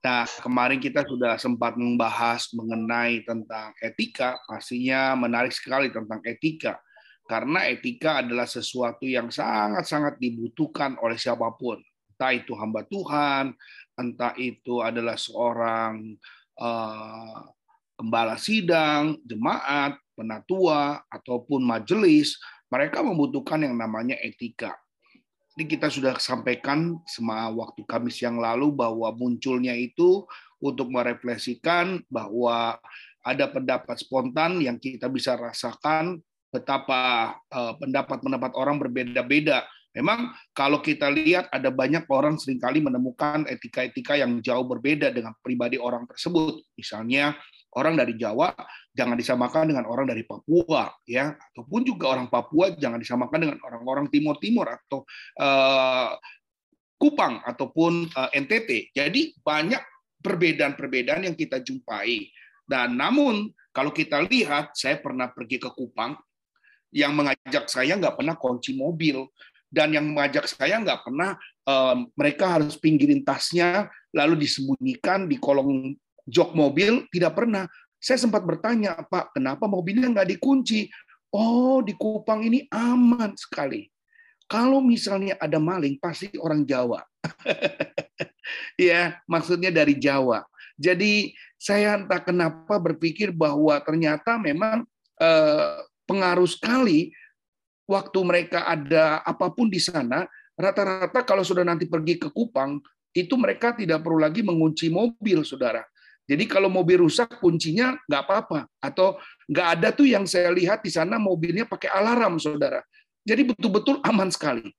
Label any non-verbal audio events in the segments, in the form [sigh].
Nah, kemarin kita sudah sempat membahas mengenai tentang etika, pastinya menarik sekali tentang etika. Karena etika adalah sesuatu yang sangat-sangat dibutuhkan oleh siapa pun. Entah itu hamba Tuhan, entah itu adalah seorang uh, sidang, jemaat, penatua, ataupun majelis, mereka membutuhkan yang namanya etika. Ini kita sudah sampaikan semua waktu Kamis yang lalu bahwa munculnya itu untuk merefleksikan bahwa ada pendapat spontan yang kita bisa rasakan betapa eh, pendapat-pendapat orang berbeda-beda. Memang kalau kita lihat ada banyak orang sering kali menemukan etika-etika yang jauh berbeda dengan pribadi orang tersebut. Misalnya orang dari Jawa jangan disamakan dengan orang dari Papua ya ataupun juga orang Papua jangan disamakan dengan orang-orang Timur Timur atau uh, Kupang ataupun uh, eh, NTT. Jadi banyak perbedaan-perbedaan yang kita jumpai. Dan namun kalau kita lihat, saya pernah pergi ke Kupang, yang mengajak saya nggak pernah kunci mobil, dan yang mengajak saya nggak pernah uh, mereka harus pinggirin tasnya lalu disembunyikan di kolong jok mobil tidak pernah. Saya sempat bertanya, Pak, kenapa mobilnya nggak dikunci? Oh, di Kupang ini aman sekali. Kalau misalnya ada maling, pasti orang Jawa. [laughs] ya, maksudnya dari Jawa. Jadi saya entah kenapa berpikir bahwa ternyata memang eh, pengaruh sekali waktu mereka ada apa pun di sana. Rata-rata kalau sudah nanti pergi ke Kupang, itu mereka tidak perlu lagi mengunci mobil, saudara. Jadi kalau mobil rusak kuncinya nggak apa-apa atau nggak ada tuh yang saya lihat di sana mobilnya pakai alarm saudara. Jadi betul-betul aman sekali.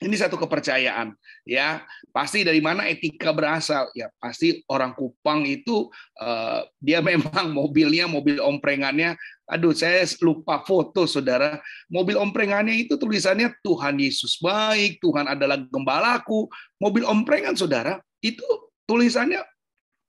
Ini satu kepercayaan ya. Pasti dari mana etika berasal? Ya pasti orang Kupang itu uh, dia [laughs] memang mobilnya mobil omprengannya aduh saya lupa foto saudara. Mobil omprengannya itu tulisannya Tuhan Yesus baik, Tuhan adalah gembalaku. Mobil omprengan saudara itu tulisannya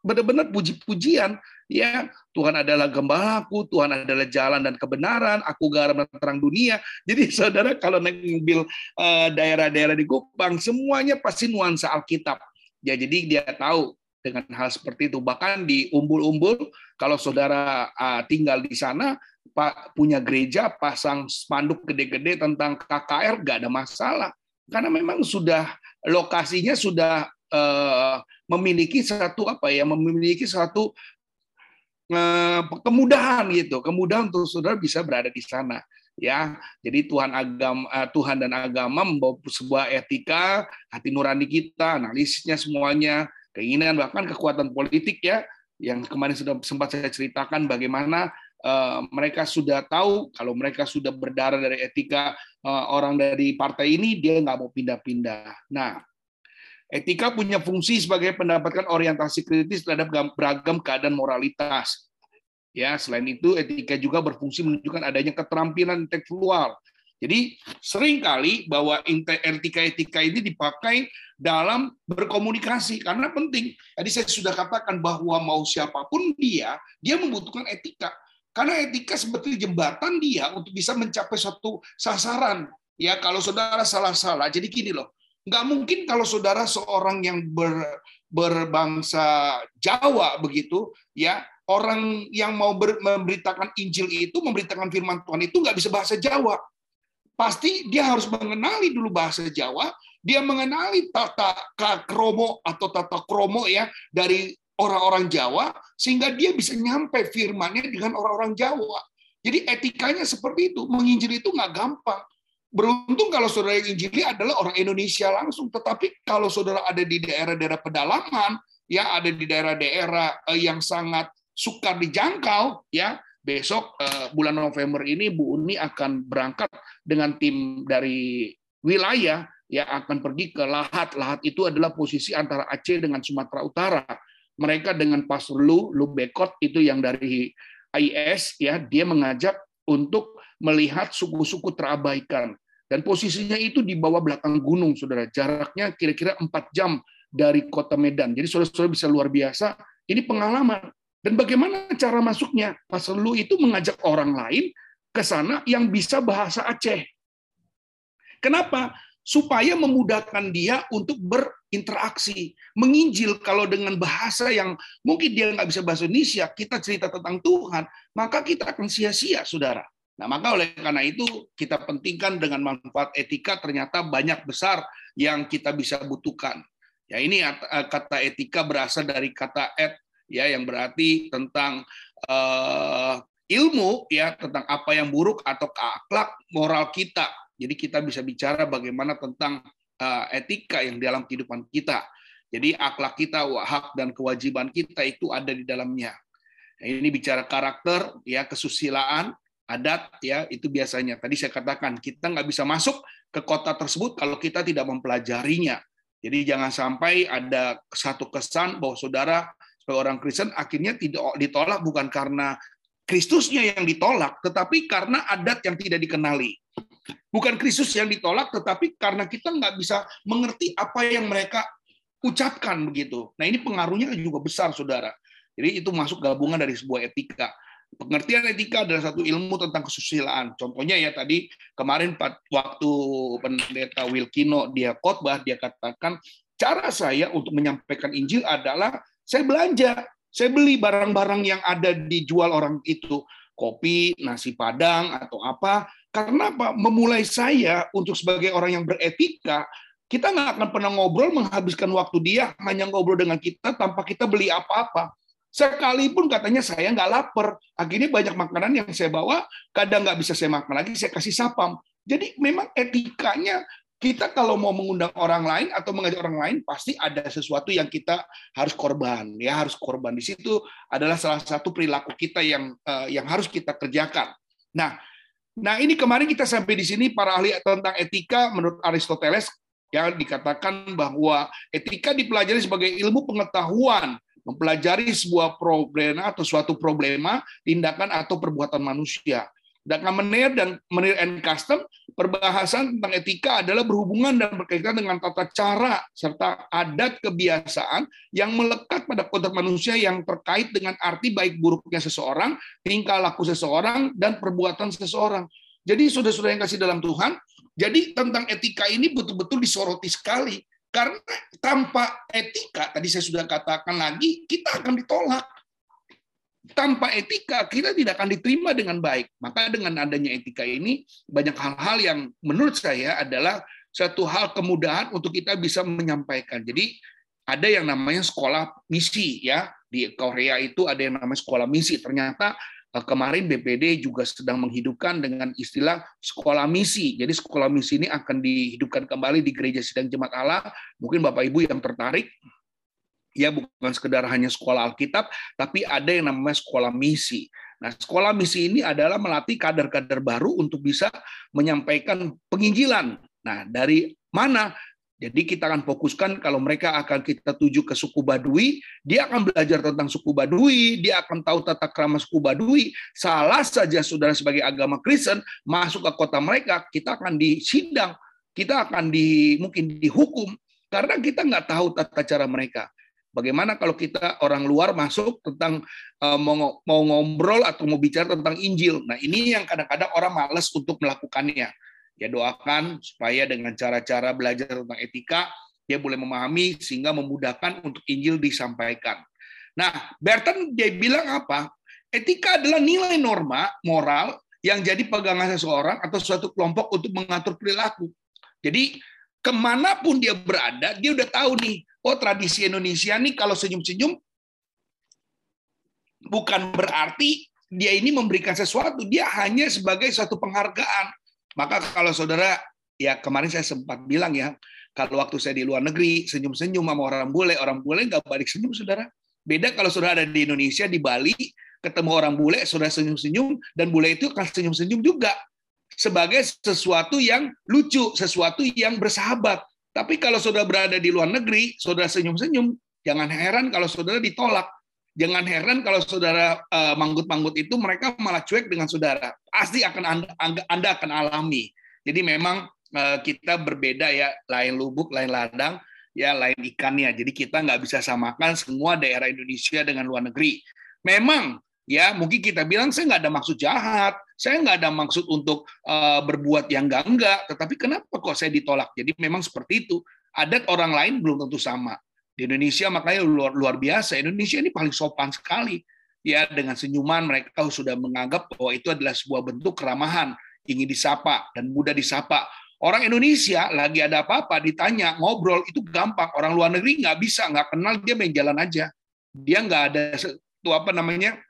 benar-benar puji-pujian. Ya Tuhan adalah gembalaku Tuhan adalah jalan dan kebenaran aku garam dan terang dunia. Jadi [laughs] saudara kalau naik mobil eh, daerah-daerah di Kupang semuanya pasti nuansa Alkitab. Ya jadi dia tahu dengan hal seperti itu. Bahkan di umbul-umbul kalau saudara uh, tinggal di sana pak punya gereja pasang spanduk gede-gede tentang KKR gak ada masalah. Karena memang sudah lokasinya sudah uh, memiliki satu apa ya memiliki satu uh, kemudahan gitu kemudahan untuk saudara bisa berada di sana ya jadi Tuhan agama uh, Tuhan dan agama membawa sebuah etika hati nurani kita analisisnya semuanya keinginan bahkan kekuatan politik ya yang kemarin sudah sempat saya ceritakan bagaimana Uh, mereka sudah tahu kalau mereka sudah berdarah dari etika uh, orang dari partai ini dia nggak mau pindah-pindah. Nah, Etika punya fungsi sebagai mendapatkan orientasi kritis terhadap beragam keadaan moralitas. Ya, selain itu etika juga berfungsi menunjukkan adanya keterampilan intelektual. Jadi sering kali bahwa etika-etika ini dipakai dalam berkomunikasi karena penting. Tadi saya sudah katakan bahwa mau siapa pun dia, dia membutuhkan etika. Karena etika seperti jembatan dia untuk bisa mencapai suatu sasaran. Ya, kalau saudara salah-salah, jadi gini loh, Nggak mungkin kalau saudara seorang yang ber, berbangsa Jawa begitu, ya orang yang mau ber, memberitakan Injil itu, memberitakan firman Tuhan itu nggak bisa bahasa Jawa. Pasti dia harus mengenali dulu bahasa Jawa, dia mengenali tata kromo atau tata kromo ya dari orang-orang Jawa, sehingga dia bisa nyampe firmannya dengan orang-orang Jawa. Jadi etikanya seperti itu, menginjil itu nggak gampang. Beruntung kalau saudara yang injili adalah orang Indonesia langsung, tetapi kalau saudara ada di daerah-daerah pedalaman, ya ada di daerah-daerah eh, yang sangat sukar dijangkau, ya besok eh, bulan November ini Bu Uni akan berangkat dengan tim dari wilayah yang akan pergi ke Lahat. Lahat itu adalah posisi antara Aceh dengan Sumatera Utara. mereka dengan Pastor Lu, Lu Bekot itu yang dari IS ya, dia mengajak untuk melihat suku-suku terabaikan. Dan posisinya itu di bawah belakang gunung, saudara. Jaraknya kira-kira 4 jam dari kota Medan. Jadi saudara-saudara bisa luar biasa. Ini pengalaman. Dan bagaimana cara masuknya? Pastor Lu itu mengajak orang lain ke sana yang bisa bahasa Aceh. Kenapa? Supaya memudahkan dia untuk berinteraksi. Menginjil kalau dengan bahasa yang mungkin dia nggak bisa bahasa Indonesia, kita cerita tentang Tuhan, maka kita akan sia-sia, saudara. Nah, maka oleh karena itu kita pentingkan dengan manfaat etika ternyata banyak besar yang kita bisa butuhkan. Ya, ini kata etika berasal dari kata et ya yang berarti tentang uh, ilmu ya tentang apa yang buruk atau akhlak moral kita. Jadi kita bisa bicara bagaimana tentang uh, etika yang dalam kehidupan kita. Jadi akhlak kita, hak dan kewajiban kita itu ada di dalamnya. Nah, ini bicara karakter, ya kesusilaan, adat, ya itu biasanya. Tadi saya katakan kita nggak bisa masuk ke kota tersebut kalau kita tidak mempelajarinya. Jadi jangan sampai ada satu kesan bahwa saudara sebagai orang Kristen akhirnya tidak ditolak bukan karena Kristusnya yang ditolak, tetapi karena adat yang tidak dikenali. Bukan Kristus yang ditolak, tetapi karena kita nggak bisa mengerti apa yang mereka ucapkan begitu. Nah ini pengaruhnya juga besar, saudara. Jadi itu masuk gabungan dari sebuah etika. Pengertian etika adalah satu ilmu tentang kesusilaan. Contohnya ya tadi kemarin waktu pendeta Wilkino dia khotbah dia katakan cara saya untuk menyampaikan Injil adalah saya belanja, saya beli barang-barang yang ada dijual orang itu, kopi, nasi padang atau apa. Karena apa? Memulai saya untuk sebagai orang yang beretika, kita nggak akan pernah ngobrol menghabiskan waktu dia hanya ngobrol dengan kita tanpa kita beli apa-apa. Sekalipun katanya saya nggak lapar, akhirnya banyak makanan yang saya bawa, kadang nggak bisa saya makan lagi, saya kasih sapam. Jadi memang etikanya kita kalau mau mengundang orang lain atau mengajak orang lain pasti ada sesuatu yang kita harus korban. Ya harus korban. Di situ adalah salah satu perilaku kita yang uh, yang harus kita kerjakan. Nah nah ini kemarin kita sampai di sini para ahli tentang etika menurut Aristoteles ya dikatakan bahwa etika dipelajari sebagai ilmu pengetahuan mempelajari sebuah problema atau suatu problema tindakan atau perbuatan manusia Sedangkan Menir dan Menir and Custom, perbahasan tentang etika adalah berhubungan dan berkaitan dengan tata cara serta adat kebiasaan yang melekat pada konteks manusia yang terkait dengan arti baik buruknya seseorang, tingkah laku seseorang, dan perbuatan seseorang. Jadi sudah-sudah yang kasih dalam Tuhan, jadi tentang etika ini betul-betul disoroti sekali. Karena tanpa etika, tadi saya sudah katakan lagi, kita akan ditolak tanpa etika kita tidak akan diterima dengan baik. Maka dengan adanya etika ini banyak hal-hal yang menurut saya adalah satu hal kemudahan untuk kita bisa menyampaikan. Jadi ada yang namanya sekolah misi ya di Korea itu ada yang namanya sekolah misi. Ternyata kemarin BPD juga sedang menghidupkan dengan istilah sekolah misi. Jadi sekolah misi ini akan dihidupkan kembali di Gereja Sidang Jemaat Allah. Mungkin Bapak Ibu yang tertarik ya bukan sekedar hanya sekolah Alkitab, tapi ada yang namanya sekolah misi. Nah, sekolah misi ini adalah melatih kader-kader baru untuk bisa menyampaikan penginjilan. Nah, dari mana? Jadi kita akan fokuskan kalau mereka akan kita tuju ke suku Badui, dia akan belajar tentang suku Badui, dia akan tahu tata krama suku Badui. Salah saja saudara sebagai agama Kristen masuk ke kota mereka, kita akan disidang, kita akan di mungkin dihukum karena kita nggak tahu tata cara mereka. Bagaimana kalau kita orang luar masuk tentang uh, mau, ngobrol atau mau bicara tentang Injil? Nah, ini yang kadang-kadang orang malas untuk melakukannya. Ya doakan supaya dengan cara-cara belajar tentang etika dia boleh memahami sehingga memudahkan untuk Injil disampaikan. Nah, Bertrand dia bilang apa? Etika adalah nilai norma moral yang jadi pegangan seseorang atau suatu kelompok untuk mengatur perilaku. Jadi ke mana pun dia berada, dia udah tahu nih oh tradisi Indonesia nih kalau senyum-senyum bukan berarti dia ini memberikan sesuatu, dia hanya sebagai suatu penghargaan. Maka kalau saudara, ya kemarin saya sempat bilang ya, kalau waktu saya di luar negeri, senyum-senyum sama orang bule, orang bule nggak balik senyum, saudara. Beda kalau saudara ada di Indonesia, di Bali, ketemu orang bule, saudara senyum-senyum, dan bule itu akan senyum-senyum juga. Sebagai sesuatu yang lucu, sesuatu yang bersahabat. Tapi kalau saudara berada di luar negeri, saudara senyum-senyum, Jangan heran kalau saudara ditolak. Jangan heran kalau saudara uh, manggut-manggut itu mereka malah cuek dengan saudara. Pasti akan anda, anda akan alami. Jadi memang uh, kita berbeda ya, lain lubuk, lain ladang, ya lain ikannya. Jadi kita nggak bisa samakan semua daerah Indonesia dengan luar negeri. Memang ya mungkin kita bilang saya nggak ada maksud jahat, saya nggak ada maksud untuk uh, berbuat yang enggak enggak, tetapi kenapa kok saya ditolak? Jadi memang seperti itu. Adat orang lain belum tentu sama. Di Indonesia makanya luar luar biasa. Indonesia ini paling sopan sekali. Ya dengan senyuman mereka sudah menganggap bahwa itu adalah sebuah bentuk keramahan, ingin disapa dan mudah disapa. Orang Indonesia lagi ada apa-apa ditanya ngobrol itu gampang. Orang luar negeri nggak bisa, nggak kenal dia main jalan aja. Dia nggak ada itu apa namanya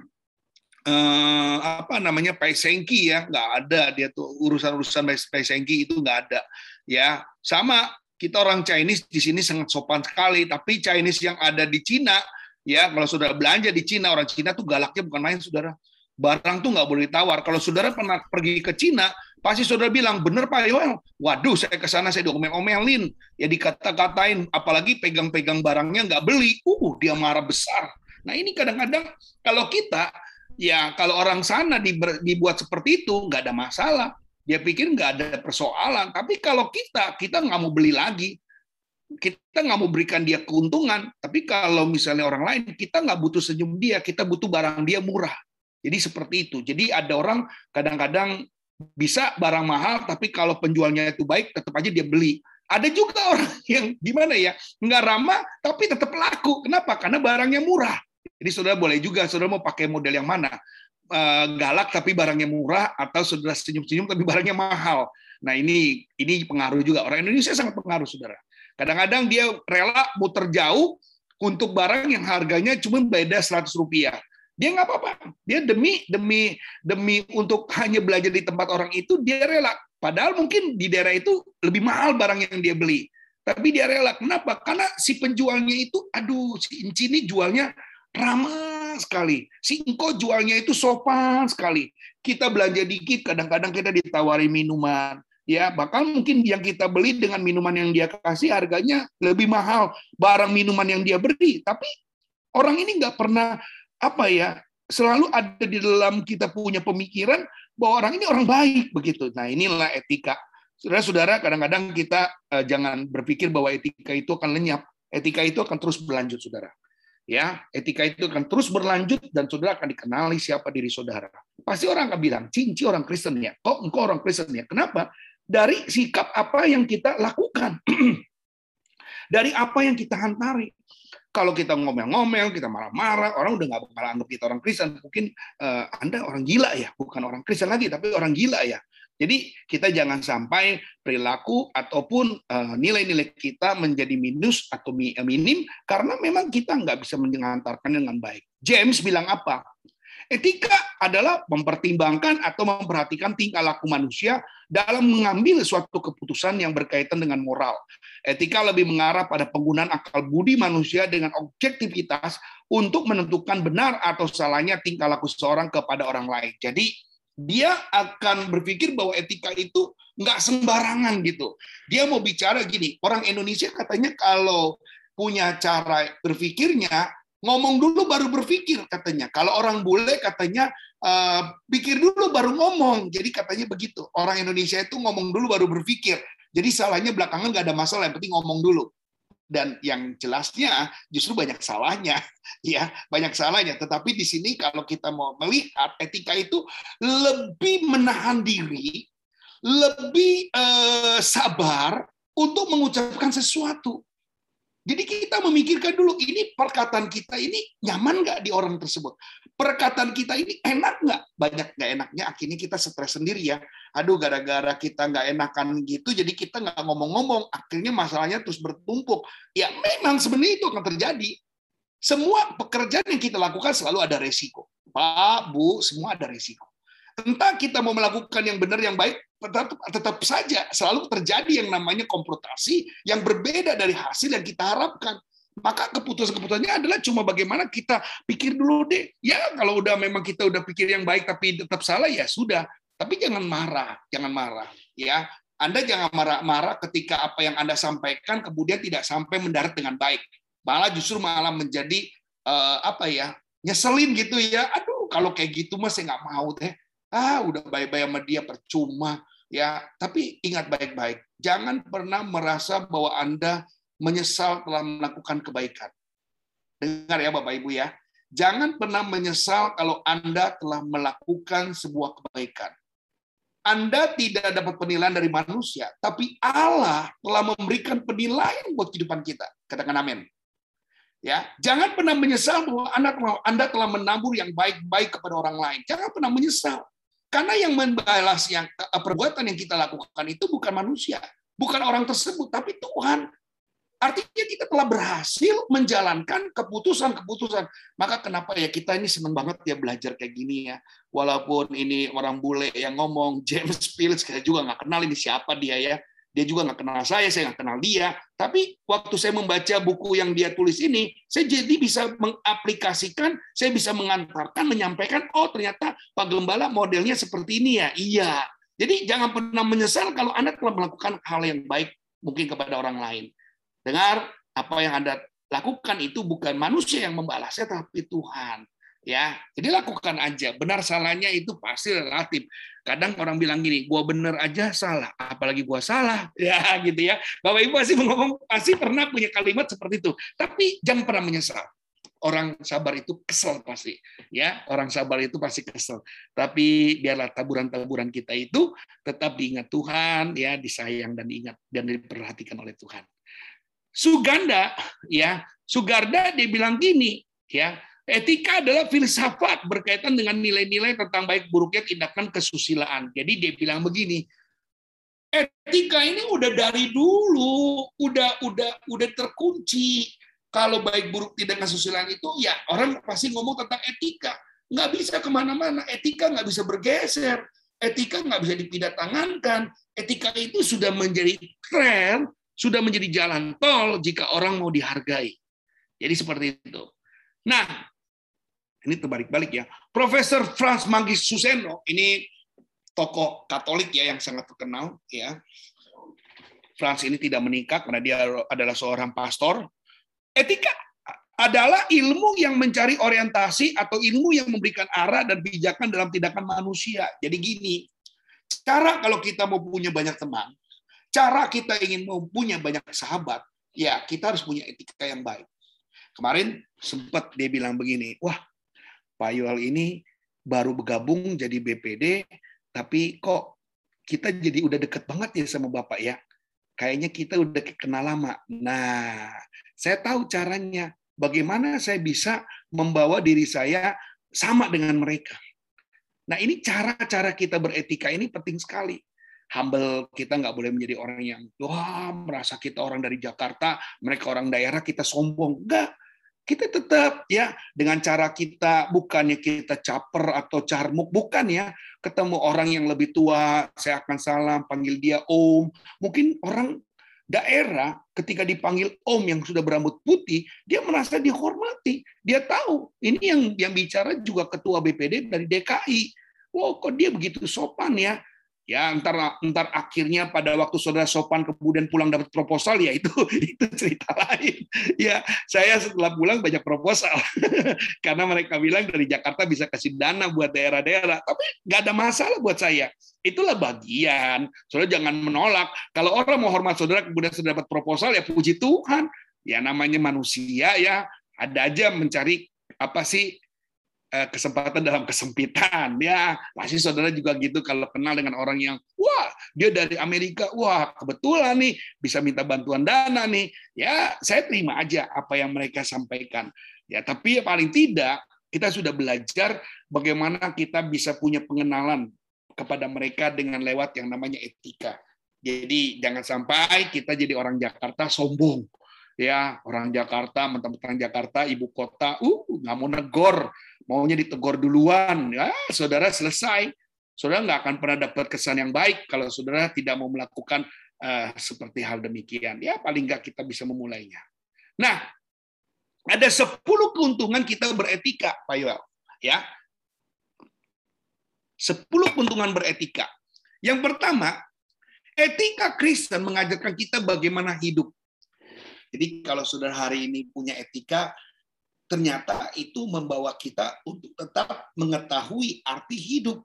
eh, apa namanya paisengki ya nggak ada dia tuh urusan-urusan paisengki itu nggak ada ya sama kita orang Chinese di sini sangat sopan sekali, tapi Chinese yang ada di Cina, ya kalau saudara belanja di Cina, orang Cina tuh galaknya bukan main, saudara. Barang tuh nggak boleh ditawar. Kalau saudara pernah pergi ke Cina, pasti saudara bilang, bener Pak Yoel, waduh saya ke sana saya diomel-omelin, ya dikata-katain, apalagi pegang-pegang barangnya nggak beli, uh dia marah besar. Nah ini kadang-kadang kalau kita, ya kalau orang sana dibuat seperti itu, nggak ada masalah dia pikir nggak ada persoalan. Tapi kalau kita, kita nggak mau beli lagi. Kita nggak mau berikan dia keuntungan. Tapi kalau misalnya orang lain, kita nggak butuh senyum dia, kita butuh barang dia murah. Jadi seperti itu. Jadi ada orang kadang-kadang bisa barang mahal, tapi kalau penjualnya itu baik, tetap aja dia beli. Ada juga [laughs] orang yang gimana ya, nggak ramah, tapi tetap laku. Kenapa? Karena barangnya murah. Jadi saudara boleh juga, saudara mau pakai model yang mana. Eh, galak tapi barangnya murah atau sudah senyum-senyum tapi barangnya mahal. Nah ini ini pengaruh juga orang Indonesia sangat pengaruh saudara. Kadang-kadang dia rela muter jauh untuk barang yang harganya cuma beda 100 rupiah. Dia nggak apa-apa. Dia demi demi demi untuk hanya belajar di tempat orang itu dia rela. Padahal mungkin di daerah itu lebih mahal barang yang dia beli. Tapi dia rela. Kenapa? Karena si penjualnya itu, aduh, si Inci ini jualnya ramah sekali. Si jualnya itu sopan sekali. Kita belanja dikit, kadang-kadang kita ditawari minuman. Ya, bahkan mungkin yang kita beli dengan minuman yang dia kasih harganya lebih mahal barang minuman yang dia beri. Tapi orang ini nggak pernah apa ya selalu ada di dalam kita punya pemikiran bahwa orang ini orang baik begitu. Nah inilah etika. Saudara-saudara, kadang-kadang kita uh, jangan berpikir bahwa etika itu akan lenyap. Etika itu akan terus berlanjut, saudara ya etika itu akan terus berlanjut dan saudara akan dikenali siapa diri saudara. Pasti orang akan bilang, cinci orang Kristen ya, kok engkau orang Kristen ya. Kenapa? Dari sikap apa yang kita lakukan. [clears throat] Dari apa yang kita hantari. Kalau kita ngomel-ngomel, kita marah-marah, orang udah nggak bakal anggap kita orang Kristen. Mungkin uh, Anda orang gila ya, bukan orang Kristen lagi, tapi orang gila ya. Jadi kita jangan sampai perilaku ataupun eh, nilai-nilai kita menjadi minus atau eh, minim karena memang kita nggak bisa mengantarkan dengan baik. James bilang apa? Etika adalah mempertimbangkan atau memperhatikan tingkah laku manusia dalam mengambil suatu keputusan yang berkaitan dengan moral. Etika lebih mengarah pada penggunaan akal budi manusia dengan objektivitas untuk menentukan benar atau salahnya tingkah laku seseorang kepada orang lain. Jadi dia akan berpikir bahwa etika itu nggak sembarangan gitu. Dia mau bicara gini, orang Indonesia katanya kalau punya cara berpikirnya, ngomong dulu baru berpikir katanya. Kalau orang bule katanya uh, pikir dulu baru ngomong. Jadi katanya begitu. Orang Indonesia itu ngomong dulu baru berpikir. Jadi salahnya belakangan nggak ada masalah, yang penting ngomong dulu dan yang jelasnya justru banyak salahnya [laughs] ya banyak salahnya. Tetapi di sini kalau kita mau melihat etika itu lebih menahan diri lebih eh, sabar untuk mengucapkan sesuatu jadi kita memikirkan dulu ini perkataan kita ini nyaman nggak di orang tersebut. Perkataan kita ini enak nggak? Banyak nggak enaknya akhirnya kita stres sendiri ya. Aduh gara-gara kita nggak enakan gitu jadi kita nggak ngomong-ngomong. Akhirnya masalahnya terus bertumpuk. Ya memang sebenarnya itu akan terjadi. Semua pekerjaan yang kita lakukan selalu ada resiko. Pak, Bu, semua ada resiko. Entah kita mau melakukan yang benar, yang baik, tetap, tetap saja selalu terjadi yang namanya komplotasi yang berbeda dari hasil yang kita harapkan. Maka keputusan-keputusannya adalah cuma bagaimana kita pikir dulu deh. Ya kalau udah memang kita udah pikir yang baik tapi tetap salah ya sudah. Tapi jangan marah, jangan marah. Ya, Anda jangan marah-marah ketika apa yang Anda sampaikan kemudian tidak sampai mendarat dengan baik. malah justru malah menjadi uh, apa ya nyeselin gitu ya aduh kalau kayak gitu mas saya nggak mau deh ah udah baik-baik sama dia percuma ya tapi ingat baik-baik jangan pernah merasa bahwa anda menyesal telah melakukan kebaikan dengar ya bapak ibu ya jangan pernah menyesal kalau anda telah melakukan sebuah kebaikan anda tidak dapat penilaian dari manusia, tapi Allah telah memberikan penilaian buat kehidupan kita. Katakan amin. Ya, jangan pernah menyesal bahwa Anda telah, Anda telah menabur yang baik-baik kepada orang lain. Jangan pernah menyesal. Karena yang membalas yang eh, perbuatan yang kita lakukan itu bukan manusia, bukan orang tersebut, tapi Tuhan. Artinya kita telah berhasil menjalankan keputusan-keputusan. Maka kenapa ya kita ini senang banget ya belajar kayak gini ya. Walaupun ini orang bule yang ngomong, [laughs] James Phillips, kita juga nggak kenal ini siapa dia ya dia juga nggak kenal saya, saya nggak kenal dia. Tapi waktu saya membaca buku yang dia tulis ini, saya jadi bisa mengaplikasikan, saya bisa mengantarkan, menyampaikan, oh ternyata Pak Gembala modelnya seperti ini ya. Iya. Jadi jangan pernah menyesal kalau Anda telah melakukan hal yang baik mungkin kepada orang lain. Dengar, apa yang Anda lakukan itu bukan manusia yang membalasnya, tapi Tuhan ya jadi lakukan aja benar salahnya itu pasti relatif kadang orang bilang gini gua bener aja salah apalagi gua salah. [laughs] Ya gitu ya. Bapak ibu pasti ngomong pasti pernah punya kalimat seperti itu. Tapi jangan pernah menyesal. Orang sabar itu kesel pasti ya. Orang sabar itu pasti kesel. Tapi biarlah taburan-taburan kita itu tetap diingat Tuhan ya disayang dan diingat dan diperhatikan oleh Tuhan. Suganda ya Sugarda dia bilang gini ya Etika adalah filsafat berkaitan dengan nilai-nilai tentang baik buruknya tindakan kesusilaan. Jadi dia bilang begini, etika ini udah dari dulu, udah udah udah terkunci. Kalau baik buruk tindakan kesusilaan itu ya orang pasti ngomong tentang etika. Nggak bisa ke mana-mana, etika nggak bisa bergeser, etika nggak bisa dipindah tangankan. Etika itu sudah menjadi tren, sudah menjadi jalan tol jika orang mau dihargai. Jadi seperti itu. Nah, ini terbalik-balik ya. Profesor Franz Manggis Suseno, ini tokoh Katolik ya yang sangat terkenal ya. Franz ini tidak menikah karena dia adalah seorang pastor. Etika adalah ilmu yang mencari orientasi atau ilmu yang memberikan arah dan pijakan dalam tindakan manusia. Jadi gini, cara kalau kita mau punya banyak teman, cara kita ingin mau punya banyak sahabat, ya kita harus punya etika yang baik. Kemarin sempat dia bilang begini, wah Pak Yoel ini baru bergabung jadi BPD, tapi kok kita jadi udah deket banget ya sama Bapak ya. Kayaknya kita udah kenal lama. Nah, saya tahu caranya. Bagaimana saya bisa membawa diri saya sama dengan mereka. Nah, ini cara-cara kita beretika ini penting sekali. Humble, kita nggak boleh menjadi orang yang, wah, merasa kita orang dari Jakarta, mereka orang daerah, kita sombong. Enggak kita tetap ya dengan cara kita bukannya kita caper atau carmuk bukan ya. Ketemu orang yang lebih tua saya akan salam panggil dia om. Mungkin orang daerah ketika dipanggil om yang sudah berambut putih dia merasa dihormati. Dia tahu ini yang yang bicara juga ketua BPD dari DKI wow kok dia begitu sopan ya ya entar entar akhirnya pada waktu saudara sopan kemudian pulang dapat proposal ya itu [laughs] itu cerita lain. Ya saya setelah pulang banyak proposal. [laughs] Karena mereka bilang dari Jakarta bisa kasih dana buat daerah-daerah. Tapi nggak ada masalah buat saya. Itulah bagian. Saudara jangan menolak. Kalau orang mau hormat saudara kemudian saudara dapat proposal ya puji Tuhan. Ya namanya manusia ya. Ada aja mencari apa sih kesempatan dalam kesempitan. Ya pasti saudara juga gitu kalau kenal dengan orang yang wah dia dari Amerika. Wah kebetulan nih bisa minta bantuan dana nih. Ya saya terima aja apa yang mereka sampaikan. Ya tapi ya paling tidak kita sudah belajar bagaimana kita bisa punya pengenalan kepada mereka dengan lewat yang namanya etika. Jadi jangan sampai kita jadi orang Jakarta sombong. Ya orang Jakarta mentang-mentang Jakarta ibu kota uh nggak mau negor maunya ditegur duluan, ya saudara selesai. Saudara nggak akan pernah dapat kesan yang baik kalau saudara tidak mau melakukan uh, seperti hal demikian. Ya paling nggak kita bisa memulainya. Nah, ada 10 keuntungan kita beretika, Pak Yoel. Ya, 10 keuntungan beretika. Yang pertama, etika Kristen mengajarkan kita bagaimana hidup. Jadi kalau saudara hari ini punya etika, ternyata itu membawa kita untuk tetap mengetahui arti hidup.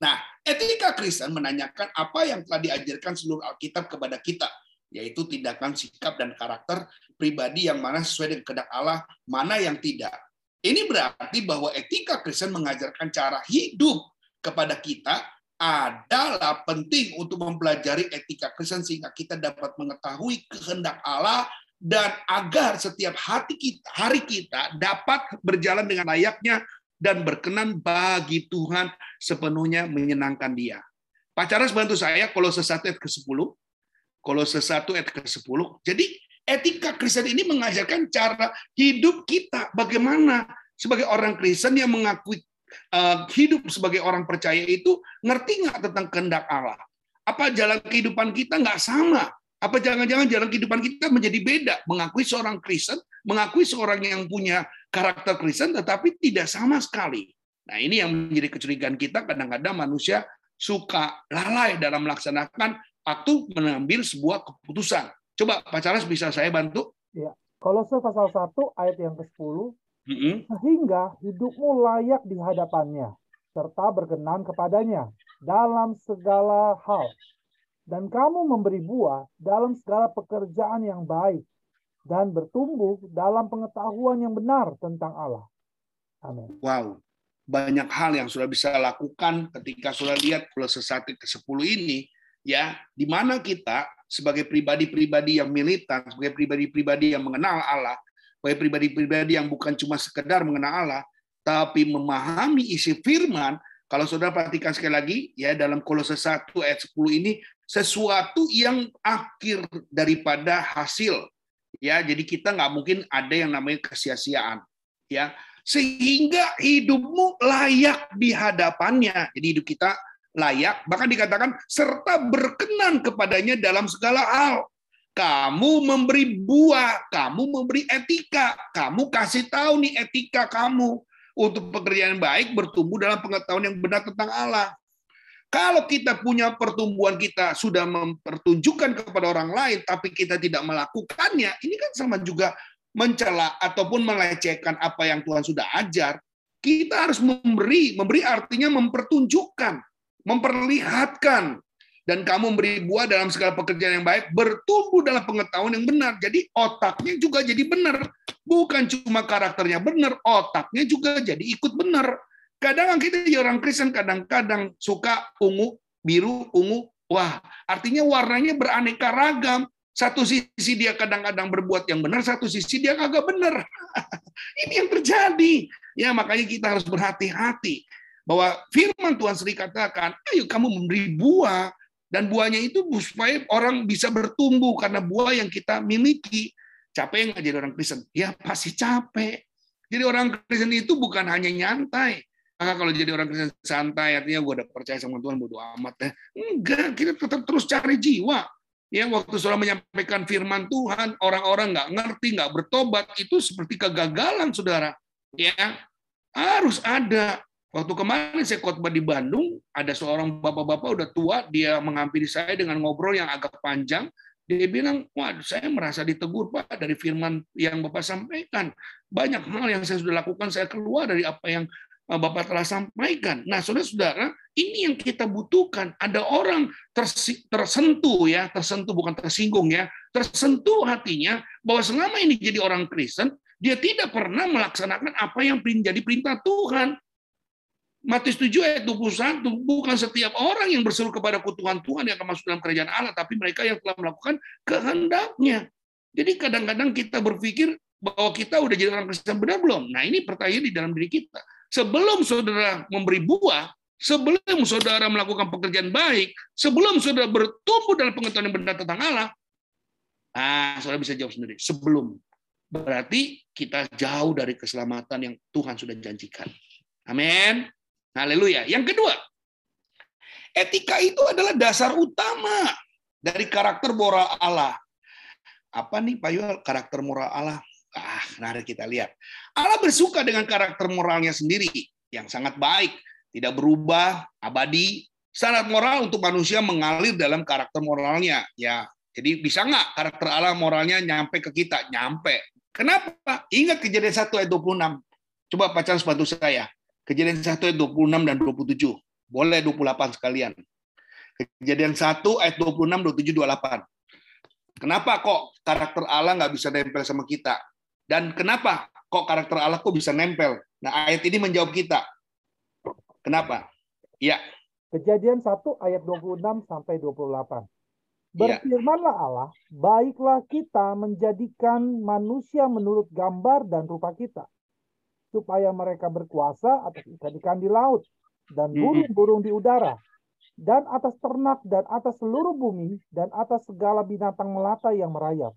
Nah, etika Kristen menanyakan apa yang telah diajarkan seluruh Alkitab kepada kita, yaitu tindakan, sikap, dan karakter pribadi yang mana sesuai dengan kehendak Allah, mana yang tidak. Ini berarti bahwa etika Kristen mengajarkan cara hidup kepada kita adalah penting untuk mempelajari etika Kristen sehingga kita dapat mengetahui kehendak Allah dan agar setiap hati kita, hari kita dapat berjalan dengan layaknya dan berkenan bagi Tuhan sepenuhnya menyenangkan dia. Pak Charles bantu saya kalau sesuatu ayat ke-10. Kalau sesuatu ayat ke-10. Jadi etika Kristen ini mengajarkan cara hidup kita. Bagaimana sebagai orang Kristen yang mengakui uh, hidup sebagai orang percaya itu ngerti nggak tentang kehendak Allah? Apa jalan kehidupan kita nggak sama? Apa jangan-jangan jalan kehidupan kita menjadi beda? Mengakui seorang Kristen, mengakui seorang yang punya karakter Kristen, tetapi tidak sama sekali. Nah ini yang menjadi kecurigaan kita, kadang-kadang manusia suka lalai dalam melaksanakan waktu mengambil sebuah keputusan. Coba Pak Charles bisa saya bantu? Ya. Kolose pasal 1 ayat yang ke-10, mm -hmm. sehingga hidupmu layak di hadapannya, serta berkenan kepadanya dalam segala hal, dan kamu memberi buah dalam segala pekerjaan yang baik dan bertumbuh dalam pengetahuan yang benar tentang Allah. Amin. Wow, banyak hal yang sudah bisa lakukan ketika sudah lihat Kolose 1 ke 10 ini ya, di mana kita sebagai pribadi-pribadi yang militan, sebagai pribadi-pribadi yang mengenal Allah, sebagai pribadi-pribadi yang bukan cuma sekedar mengenal Allah, tapi memahami isi firman, kalau saudara perhatikan sekali lagi ya dalam Kolose 1 ayat 10 ini sesuatu yang akhir daripada hasil. Ya, jadi kita nggak mungkin ada yang namanya kesia-siaan. Ya, sehingga hidupmu layak di hadapannya. Jadi hidup kita layak, bahkan dikatakan serta berkenan kepadanya dalam segala hal. Kamu memberi buah, kamu memberi etika, kamu kasih tahu nih etika kamu untuk pekerjaan baik bertumbuh dalam pengetahuan yang benar tentang Allah. Kalau kita punya pertumbuhan kita sudah mempertunjukkan kepada orang lain, tapi kita tidak melakukannya, ini kan sama juga mencela ataupun melecehkan apa yang Tuhan sudah ajar. Kita harus memberi, memberi artinya mempertunjukkan, memperlihatkan, dan kamu memberi buah dalam segala pekerjaan yang baik, bertumbuh dalam pengetahuan yang benar. Jadi otaknya juga jadi benar. Bukan cuma karakternya benar, otaknya juga jadi ikut benar. Kadang kita jadi orang Kristen kadang-kadang suka ungu, biru, ungu. Wah, artinya warnanya beraneka ragam. Satu sisi dia kadang-kadang berbuat yang benar, satu sisi dia kagak benar. [laughs] Ini yang terjadi. Ya, makanya kita harus berhati-hati bahwa firman Tuhan sering katakan, ayo kamu memberi buah dan buahnya itu supaya orang bisa bertumbuh karena buah yang kita miliki. Capek nggak jadi orang Kristen? Ya pasti capek. Jadi orang Kristen itu bukan hanya nyantai, maka kalau jadi orang Kristen santai, artinya gue udah percaya sama Tuhan, bodo amat ya. Enggak, kita tetap terus cari jiwa. Ya, waktu saudara menyampaikan firman Tuhan, orang-orang nggak ngerti, nggak bertobat, itu seperti kegagalan, saudara. Ya, harus ada. Waktu kemarin saya khotbah di Bandung, ada seorang bapak-bapak udah tua, dia menghampiri saya dengan ngobrol yang agak panjang. Dia bilang, wah saya merasa ditegur Pak dari firman yang Bapak sampaikan. Banyak hal yang saya sudah lakukan, saya keluar dari apa yang Bapak telah sampaikan. Nah, saudara-saudara, ini yang kita butuhkan. Ada orang tersentuh ya, tersentuh bukan tersinggung ya, tersentuh hatinya bahwa selama ini jadi orang Kristen, dia tidak pernah melaksanakan apa yang menjadi perintah Tuhan. Matius 7 ayat 21, bukan setiap orang yang berseru kepada Tuhan Tuhan yang akan masuk dalam kerajaan Allah, tapi mereka yang telah melakukan kehendaknya. Jadi kadang-kadang kita berpikir bahwa kita udah jadi orang Kristen benar belum? Nah ini pertanyaan di dalam diri kita sebelum saudara memberi buah, sebelum saudara melakukan pekerjaan baik, sebelum saudara bertumbuh dalam pengetahuan yang benar tentang Allah, ah, saudara bisa jawab sendiri. Sebelum. Berarti kita jauh dari keselamatan yang Tuhan sudah janjikan. Amin. Haleluya. Yang kedua, etika itu adalah dasar utama dari karakter moral Allah. Apa nih Pak Yuel karakter moral Allah? Ah, mari kita lihat. Allah bersuka dengan karakter moralnya sendiri yang sangat baik, tidak berubah, abadi. Syarat moral untuk manusia mengalir dalam karakter moralnya. Ya, Jadi bisa nggak karakter Allah moralnya nyampe ke kita? Nyampe. Kenapa? Ingat kejadian 1 ayat 26. Coba pacaran bantu saya. Kejadian 1 ayat 26 dan 27. Boleh 28 sekalian. Kejadian 1 ayat 26, 27, 28. Kenapa kok karakter Allah nggak bisa nempel sama kita? Dan kenapa kok karakter Allah kok bisa nempel? Nah, ayat ini menjawab kita. Kenapa? Ya. Kejadian 1 ayat 26 sampai 28. Iya. Berfirmanlah Allah, baiklah kita menjadikan manusia menurut gambar dan rupa kita, supaya mereka berkuasa atas ikan-ikan di laut, dan burung-burung di udara, dan atas ternak, dan atas seluruh bumi, dan atas segala binatang melata yang merayap.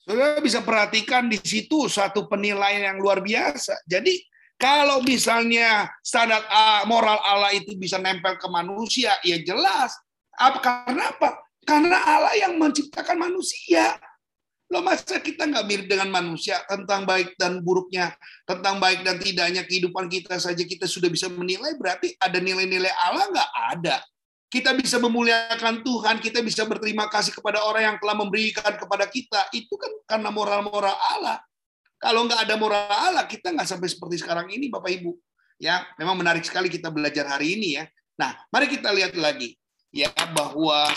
Saudara bisa perhatikan di situ satu penilaian yang luar biasa. Jadi kalau misalnya standar moral Allah itu bisa nempel ke manusia, ya jelas. Apa karena apa? Karena Allah yang menciptakan manusia. Loh masa kita nggak mirip dengan manusia tentang baik dan buruknya, tentang baik dan tidaknya kehidupan kita saja kita sudah bisa menilai, berarti ada nilai-nilai Allah nggak ada. Kita bisa memuliakan Tuhan, kita bisa berterima kasih kepada orang yang telah memberikan kepada kita. Itu kan karena moral-moral Allah. Kalau nggak ada moral Allah, kita nggak sampai seperti sekarang ini, Bapak Ibu. Ya, memang menarik sekali kita belajar hari ini ya. Nah, mari kita lihat lagi ya bahwa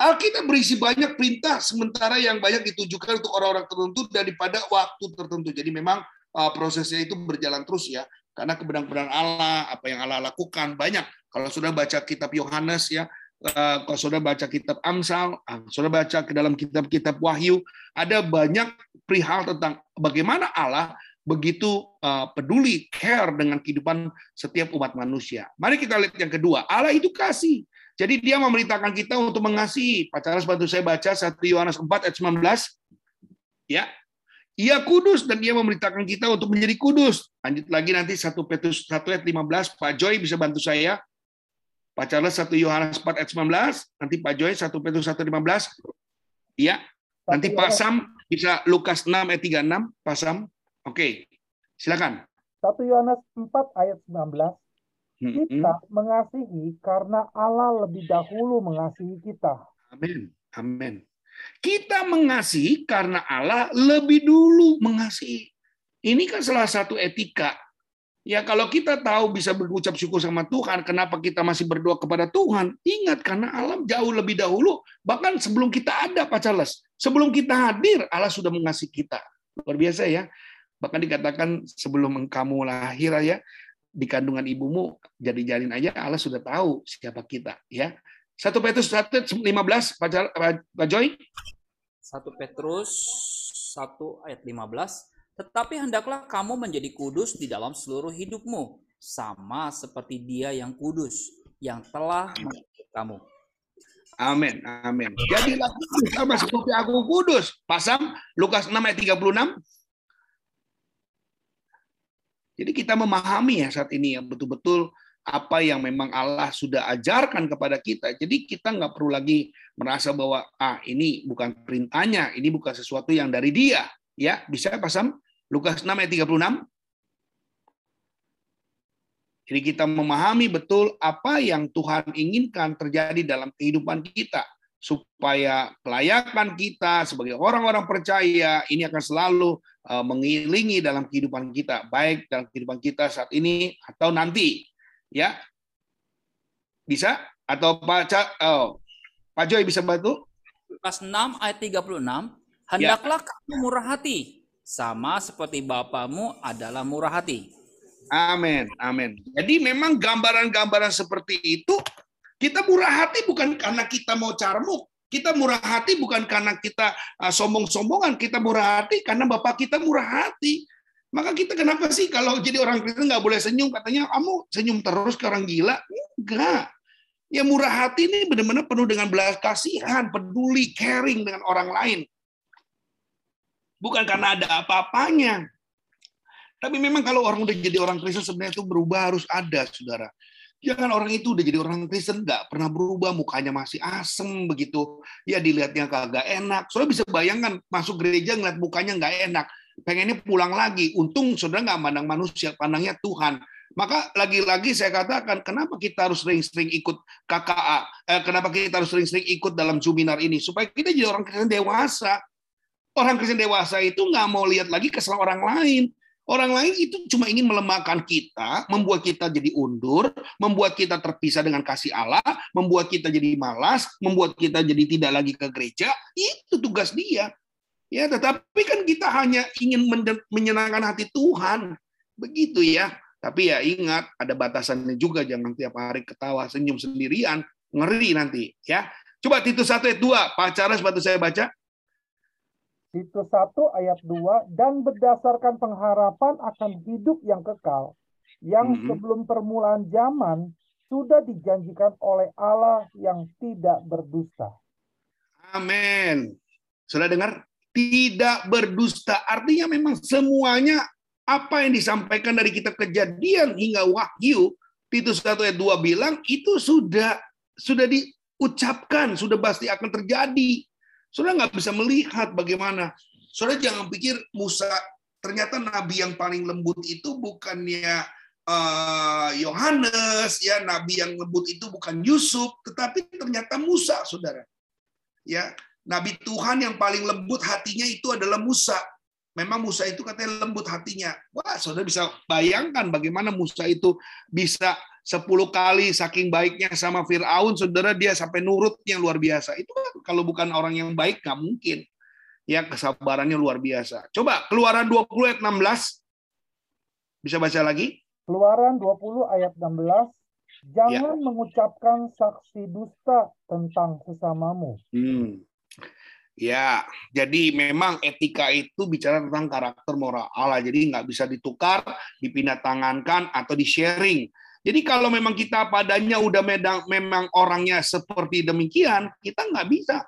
Alkitab berisi banyak perintah sementara yang banyak ditujukan untuk orang-orang tertentu daripada waktu tertentu. Jadi memang uh, prosesnya itu berjalan terus ya. Karena kebenaran-kebenaran Allah, apa yang Allah lakukan banyak. Kalau sudah baca kitab Yohanes ya, uh, kalau sudah baca kitab Amsal, uh, sudah baca ke dalam kitab-kitab Wahyu, ada banyak perihal tentang bagaimana Allah begitu peduli, care dengan kehidupan setiap umat manusia. Mari kita lihat yang kedua, Allah itu kasih. Jadi dia memerintahkan kita untuk mengasihi. Pacaran bantu saya baca 1 Yohanes 4 ayat 19. Ya. Ia kudus dan dia memerintahkan kita untuk menjadi kudus. Lanjut lagi nanti 1 Petrus 1 ayat 15. Pak Joy bisa bantu saya. Pak Charles 1 Yohanes 4 ayat 19. Nanti Pak Joy 1 Petrus 1 ayat 15. Ya. Nanti Pak Sam bisa Lukas 6 ayat 36. Pak Sam. Oke. Silakan. 1 Yohanes 4 ayat 19. Kita mengasihi karena Allah lebih dahulu mengasihi kita. Amin. Amin. Kita mengasihi karena Allah lebih dulu mengasihi. Ini kan salah satu etika. Ya kalau kita tahu bisa berucap syukur sama Tuhan, kenapa kita masih berdoa kepada Tuhan? Ingat karena Allah jauh lebih dahulu, bahkan sebelum kita ada Pak Charles, sebelum kita hadir Allah sudah mengasihi kita. Luar biasa ya. Bahkan dikatakan sebelum kamu lahir ya, di kandungan ibumu jadi jalin aja Allah sudah tahu siapa kita ya. Satu Petrus 1 15 Pak, Pak Joy. 1 Petrus 1 ayat 15 tetapi hendaklah kamu menjadi kudus di dalam seluruh hidupmu sama seperti dia yang kudus yang telah mengatur kamu. Amin, amin. Jadilah sama seperti aku kudus. Pasang Lukas 6 ayat 36. Jadi kita memahami ya saat ini ya betul-betul apa yang memang Allah sudah ajarkan kepada kita. Jadi kita nggak perlu lagi merasa bahwa ah ini bukan perintahnya, ini bukan sesuatu yang dari dia. Ya, bisa pasang Lukas 6 ayat 36. Jadi kita memahami betul apa yang Tuhan inginkan terjadi dalam kehidupan kita supaya kelayakan kita sebagai orang-orang percaya ini akan selalu uh, mengiringi dalam kehidupan kita, baik dalam kehidupan kita saat ini atau nanti. Ya. Bisa? Atau Pak Ca oh, Pak Joy bisa bantu? Lukas 6 ayat 36, hendaklah ya. kamu murah hati sama seperti Bapamu adalah murah hati. Amin, amin. Jadi memang gambaran-gambaran seperti itu kita murah hati bukan karena kita mau carmuk. Kita murah hati bukan karena kita uh, sombong-sombongan. Kita murah hati karena Bapak kita murah hati. Maka kita kenapa sih kalau jadi orang Kristen nggak boleh senyum? Katanya kamu senyum terus ke orang gila? Enggak. Ya murah hati ini benar-benar penuh dengan belas kasihan, peduli, caring dengan orang lain. Bukan karena ada apa-apanya. Tapi memang kalau orang udah jadi orang Kristen sebenarnya itu berubah harus ada, saudara. Jangan orang itu udah jadi orang Kristen nggak pernah berubah, mukanya masih asem begitu. Ya dilihatnya kagak enak. Soalnya bisa bayangkan masuk gereja ngeliat mukanya nggak enak. Pengennya pulang lagi. Untung saudara nggak pandang manusia, pandangnya Tuhan. Maka lagi-lagi saya katakan, kenapa kita harus sering-sering ikut KKA? Eh, kenapa kita harus sering-sering ikut dalam seminar ini? Supaya kita jadi orang Kristen dewasa. Orang Kristen dewasa itu nggak mau lihat lagi kesalahan orang lain. Orang lain itu cuma ingin melemahkan kita, membuat kita jadi undur, membuat kita terpisah dengan kasih Allah, membuat kita jadi malas, membuat kita jadi tidak lagi ke gereja. Itu tugas dia. Ya, tetapi kan kita hanya ingin menyenangkan hati Tuhan. Begitu ya. Tapi ya ingat, ada batasannya juga. Jangan tiap hari ketawa, senyum sendirian. Ngeri nanti. ya. Coba Titus 1 ayat 2. Pak Charles, bantu saya baca. Titus 1 ayat 2 dan berdasarkan pengharapan akan hidup yang kekal yang mm -hmm. sebelum permulaan zaman sudah dijanjikan oleh Allah yang tidak berdusta. Amin. Sudah dengar? Tidak berdusta. Artinya memang semuanya apa yang disampaikan dari kitab kejadian hingga wahyu, Titus 1 ayat 2 bilang itu sudah sudah diucapkan, sudah pasti akan terjadi. Saudara nggak bisa melihat bagaimana. Saudara jangan pikir Musa ternyata nabi yang paling lembut itu bukannya eh, Yohanes, uh, ya nabi yang lembut itu bukan Yusuf, tetapi ternyata Musa, saudara. Ya, nabi Tuhan yang paling lembut hatinya itu adalah Musa. Memang Musa itu katanya lembut hatinya. Wah, saudara bisa bayangkan bagaimana Musa itu bisa sepuluh kali saking baiknya sama Fir'aun, saudara dia sampai nurutnya luar biasa. Itu kan kalau bukan orang yang baik nggak mungkin. Ya kesabarannya luar biasa. Coba keluaran 20 ayat 16. Bisa baca lagi? Keluaran 20 ayat 16. Jangan ya. mengucapkan saksi dusta tentang sesamamu. Hmm. Ya, jadi memang etika itu bicara tentang karakter moral Allah. Jadi nggak bisa ditukar, dipindah tangankan, atau di-sharing. Jadi kalau memang kita padanya udah medang, memang orangnya seperti demikian, kita nggak bisa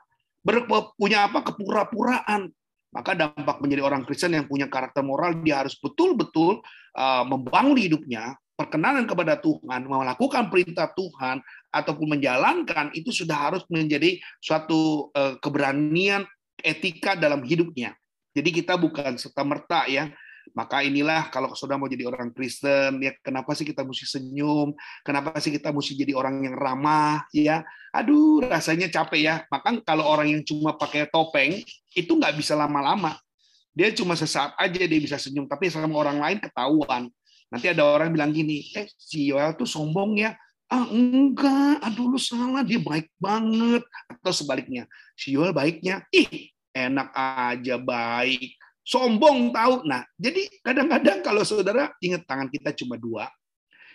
punya apa kepura-puraan. Maka dampak menjadi orang Kristen yang punya karakter moral, dia harus betul-betul uh, membangun hidupnya, perkenanan kepada Tuhan, melakukan perintah Tuhan, ataupun menjalankan, itu sudah harus menjadi suatu uh, keberanian etika dalam hidupnya. Jadi kita bukan serta-merta ya maka inilah kalau sudah mau jadi orang Kristen, ya kenapa sih kita mesti senyum? Kenapa sih kita mesti jadi orang yang ramah? Ya, aduh rasanya capek ya. Maka kalau orang yang cuma pakai topeng itu nggak bisa lama-lama. Dia cuma sesaat aja dia bisa senyum, tapi sama orang lain ketahuan. Nanti ada orang bilang gini, eh si Yoel tuh sombong ya. Ah enggak, aduh lu salah, dia baik banget. Atau sebaliknya, si Yoel baiknya, ih enak aja baik sombong tahu. Nah, jadi kadang-kadang kalau saudara ingat tangan kita cuma dua,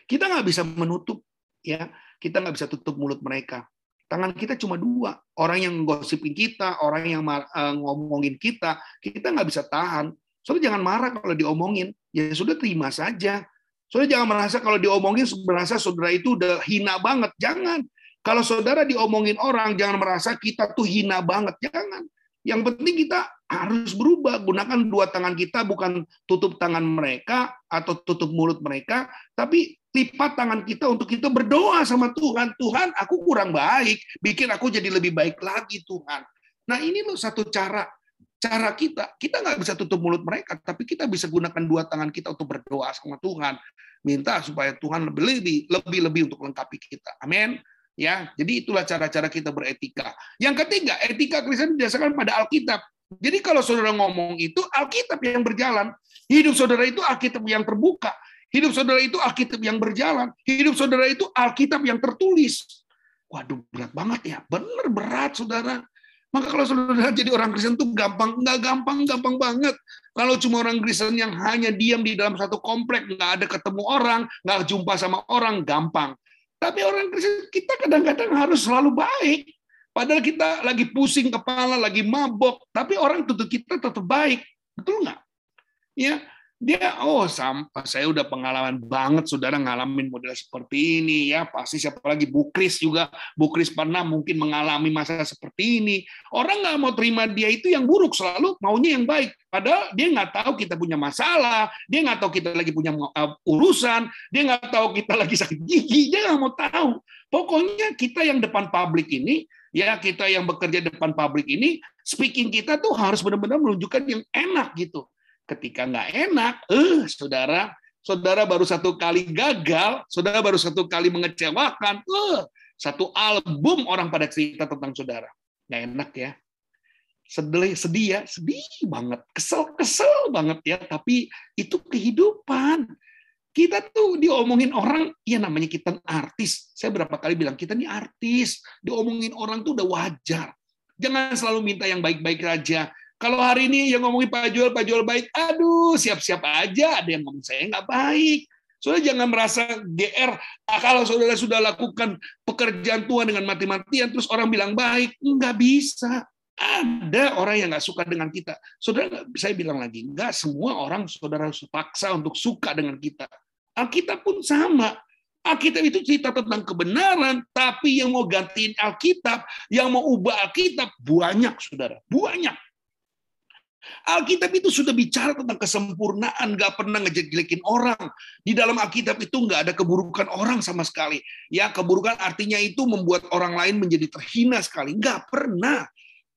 kita nggak bisa menutup, ya, kita nggak bisa tutup mulut mereka. Tangan kita cuma dua, orang yang gosipin kita, orang yang uh, ngomongin kita, kita nggak bisa tahan. Saudara jangan marah kalau diomongin, ya sudah terima saja. Saudara jangan merasa kalau diomongin merasa saudara itu udah hina banget, jangan. Kalau saudara diomongin orang, jangan merasa kita tuh hina banget, jangan. Yang penting kita harus berubah. Gunakan dua tangan kita bukan tutup tangan mereka atau tutup mulut mereka, tapi lipat tangan kita untuk kita berdoa sama Tuhan. Tuhan, aku kurang baik, bikin aku jadi lebih baik lagi Tuhan. Nah ini loh satu cara cara kita. Kita nggak bisa tutup mulut mereka, tapi kita bisa gunakan dua tangan kita untuk berdoa sama Tuhan. Minta supaya Tuhan lebih lebih lebih lebih untuk lengkapi kita. Amin. Ya, jadi itulah cara-cara kita beretika. Yang ketiga, etika Kristen didasarkan pada Alkitab. Jadi kalau saudara ngomong itu Alkitab yang berjalan, hidup saudara itu Alkitab yang terbuka, hidup saudara itu Alkitab yang berjalan, hidup saudara itu Alkitab yang tertulis. Waduh, berat banget ya. Benar berat, saudara. Maka kalau saudara jadi orang Kristen itu gampang, nggak gampang, gampang banget. Kalau cuma orang Kristen yang hanya diam di dalam satu komplek, nggak ada ketemu orang, nggak jumpa sama orang, gampang. Tapi orang Kristen kita kadang-kadang harus selalu baik. Padahal kita lagi pusing kepala, lagi mabok, tapi orang tutup kita tetap baik. Betul nggak? Ya, dia oh sampah saya udah pengalaman banget saudara ngalamin model seperti ini ya pasti siapa lagi? Bu Kris juga. Bu Kris pernah mungkin mengalami masa seperti ini. Orang nggak mau terima dia itu yang buruk selalu maunya yang baik. Padahal dia nggak tahu kita punya masalah dia nggak tahu kita lagi punya uh, urusan dia nggak tahu kita lagi sakit gigi dia nggak mau tahu. Pokoknya kita yang depan publik ini ya kita yang bekerja depan publik ini speaking kita tuh harus benar-benar menunjukkan yang enak gitu ketika nggak enak, eh saudara, saudara baru satu kali gagal, saudara baru satu kali mengecewakan, eh satu album orang pada cerita tentang saudara. Nggak enak ya. Sedih, sedih ya, sedih banget, kesel, kesel banget ya. Tapi itu kehidupan. Kita tuh diomongin orang, ya namanya kita artis. Saya berapa kali bilang kita ini artis. Diomongin orang tuh udah wajar. Jangan selalu minta yang baik-baik aja. Kalau hari ini yang ngomongin Pak Joel, Pak Joel baik, aduh siap-siap aja ada yang ngomong saya nggak baik. Saudara jangan merasa GR ah, kalau saudara sudah lakukan pekerjaan Tuhan dengan mati-matian terus orang bilang baik, nggak bisa. Ada orang yang nggak suka dengan kita. Saudara, saya bilang lagi, nggak semua orang saudara paksa untuk suka dengan kita. Alkitab pun sama. Alkitab itu cerita tentang kebenaran, tapi yang mau gantiin Alkitab, yang mau ubah Alkitab, banyak, saudara. Banyak. Alkitab itu sudah bicara tentang kesempurnaan, nggak pernah ngejelekin orang. Di dalam Alkitab itu nggak ada keburukan orang sama sekali. Ya, keburukan artinya itu membuat orang lain menjadi terhina sekali. Nggak pernah.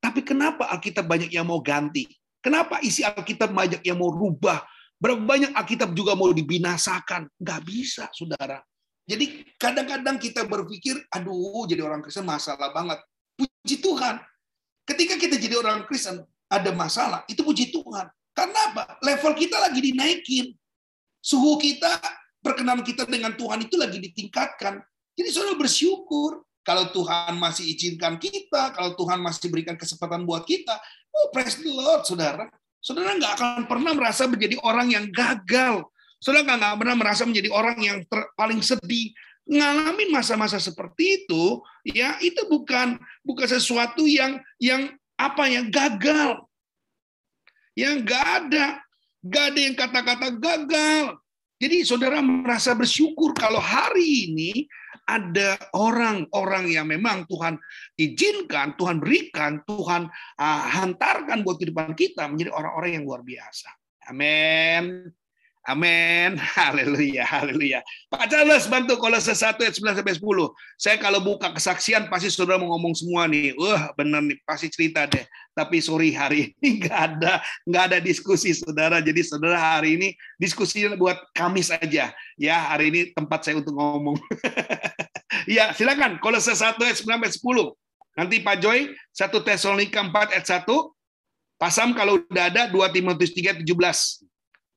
Tapi kenapa Alkitab banyak yang mau ganti? Kenapa isi Alkitab banyak yang mau rubah? Berapa banyak Alkitab juga mau dibinasakan? Nggak bisa, saudara. Jadi kadang-kadang kita berpikir, aduh jadi orang Kristen masalah banget. Puji Tuhan, ketika kita jadi orang Kristen, ada masalah, itu puji Tuhan. Karena apa? Level kita lagi dinaikin. Suhu kita, perkenalan kita dengan Tuhan itu lagi ditingkatkan. Jadi saudara bersyukur. Kalau Tuhan masih izinkan kita, kalau Tuhan masih berikan kesempatan buat kita, oh praise the Lord, saudara. Saudara nggak akan pernah merasa menjadi orang yang gagal. Saudara nggak pernah merasa menjadi orang yang ter, paling sedih. Ngalamin masa-masa seperti itu, ya itu bukan bukan sesuatu yang yang apa yang gagal. Yang nggak ada. Nggak ada yang kata-kata gagal. Jadi saudara merasa bersyukur kalau hari ini ada orang-orang yang memang Tuhan izinkan, Tuhan berikan, Tuhan uh, hantarkan buat kehidupan kita menjadi orang-orang yang luar biasa. Amin. Amin. [laughs] Haleluya. Haleluya. Pak Charles bantu kalau sesuatu ayat 9 sampai 10. Saya kalau buka kesaksian pasti saudara mau ngomong semua nih. Wah, benar nih pasti cerita deh. Tapi sorry hari [laughs] ini nggak ada nggak ada diskusi saudara. Jadi saudara hari ini diskusinya buat Kamis aja. Ya, hari ini tempat saya untuk ngomong. [laughs] ya, silakan. Kalau sesuatu ayat 9 sampai 10. Nanti Pak Joy 1 Tesalonika 4 ayat 1. Pasam kalau udah ada 2 Timotius 3 17.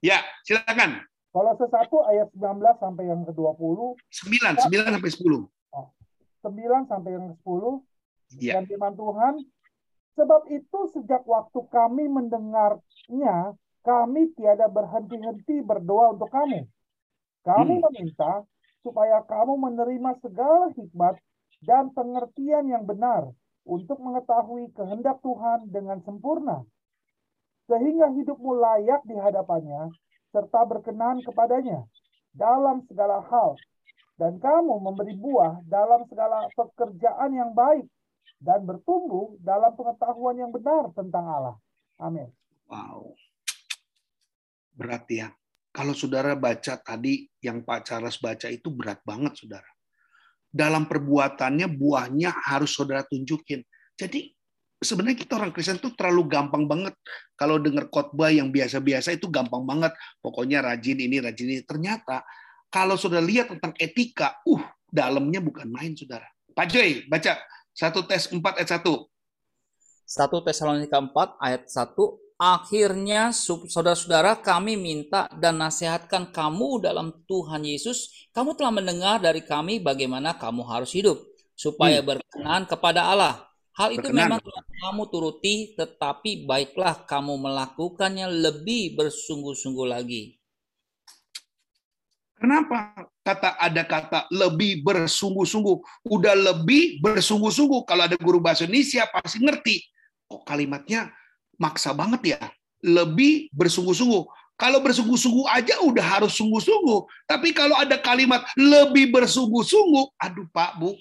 Ya, silakan. Kalau sesatu ayat 19 sampai yang ke-20. 9, 9 sampai 10. 9 sampai yang ke-10. Ya. Dan firman Tuhan, sebab itu sejak waktu kami mendengarnya, kami tiada berhenti-henti berdoa untuk kamu. Kami hmm. meminta supaya kamu menerima segala hikmat dan pengertian yang benar untuk mengetahui kehendak Tuhan dengan sempurna sehingga hidupmu layak di hadapannya serta berkenan kepadanya dalam segala hal dan kamu memberi buah dalam segala pekerjaan yang baik dan bertumbuh dalam pengetahuan yang benar tentang Allah. Amin. Wow. Berat ya. Kalau saudara baca tadi yang Pak Charles baca itu berat banget saudara. Dalam perbuatannya buahnya harus saudara tunjukin. Jadi sebenarnya kita orang Kristen tuh terlalu gampang banget kalau dengar khotbah yang biasa-biasa itu gampang banget. Pokoknya rajin ini, rajin ini. Ternyata kalau sudah lihat tentang etika, uh, dalamnya bukan main, saudara. Pak Joy, baca satu tes 4 ayat 1. 1 Tesalonika 4 ayat 1 Akhirnya saudara-saudara kami minta dan nasihatkan kamu dalam Tuhan Yesus Kamu telah mendengar dari kami bagaimana kamu harus hidup Supaya hmm. berkenan kepada Allah Hal itu memang kamu turuti, tetapi baiklah kamu melakukannya lebih bersungguh-sungguh lagi. Kenapa kata ada kata lebih bersungguh-sungguh? Udah lebih bersungguh-sungguh. Kalau ada guru bahasa Indonesia pasti ngerti. Kok kalimatnya maksa banget ya? Lebih bersungguh-sungguh. Kalau bersungguh-sungguh aja udah harus sungguh-sungguh. Tapi kalau ada kalimat lebih bersungguh-sungguh, aduh Pak, Bu,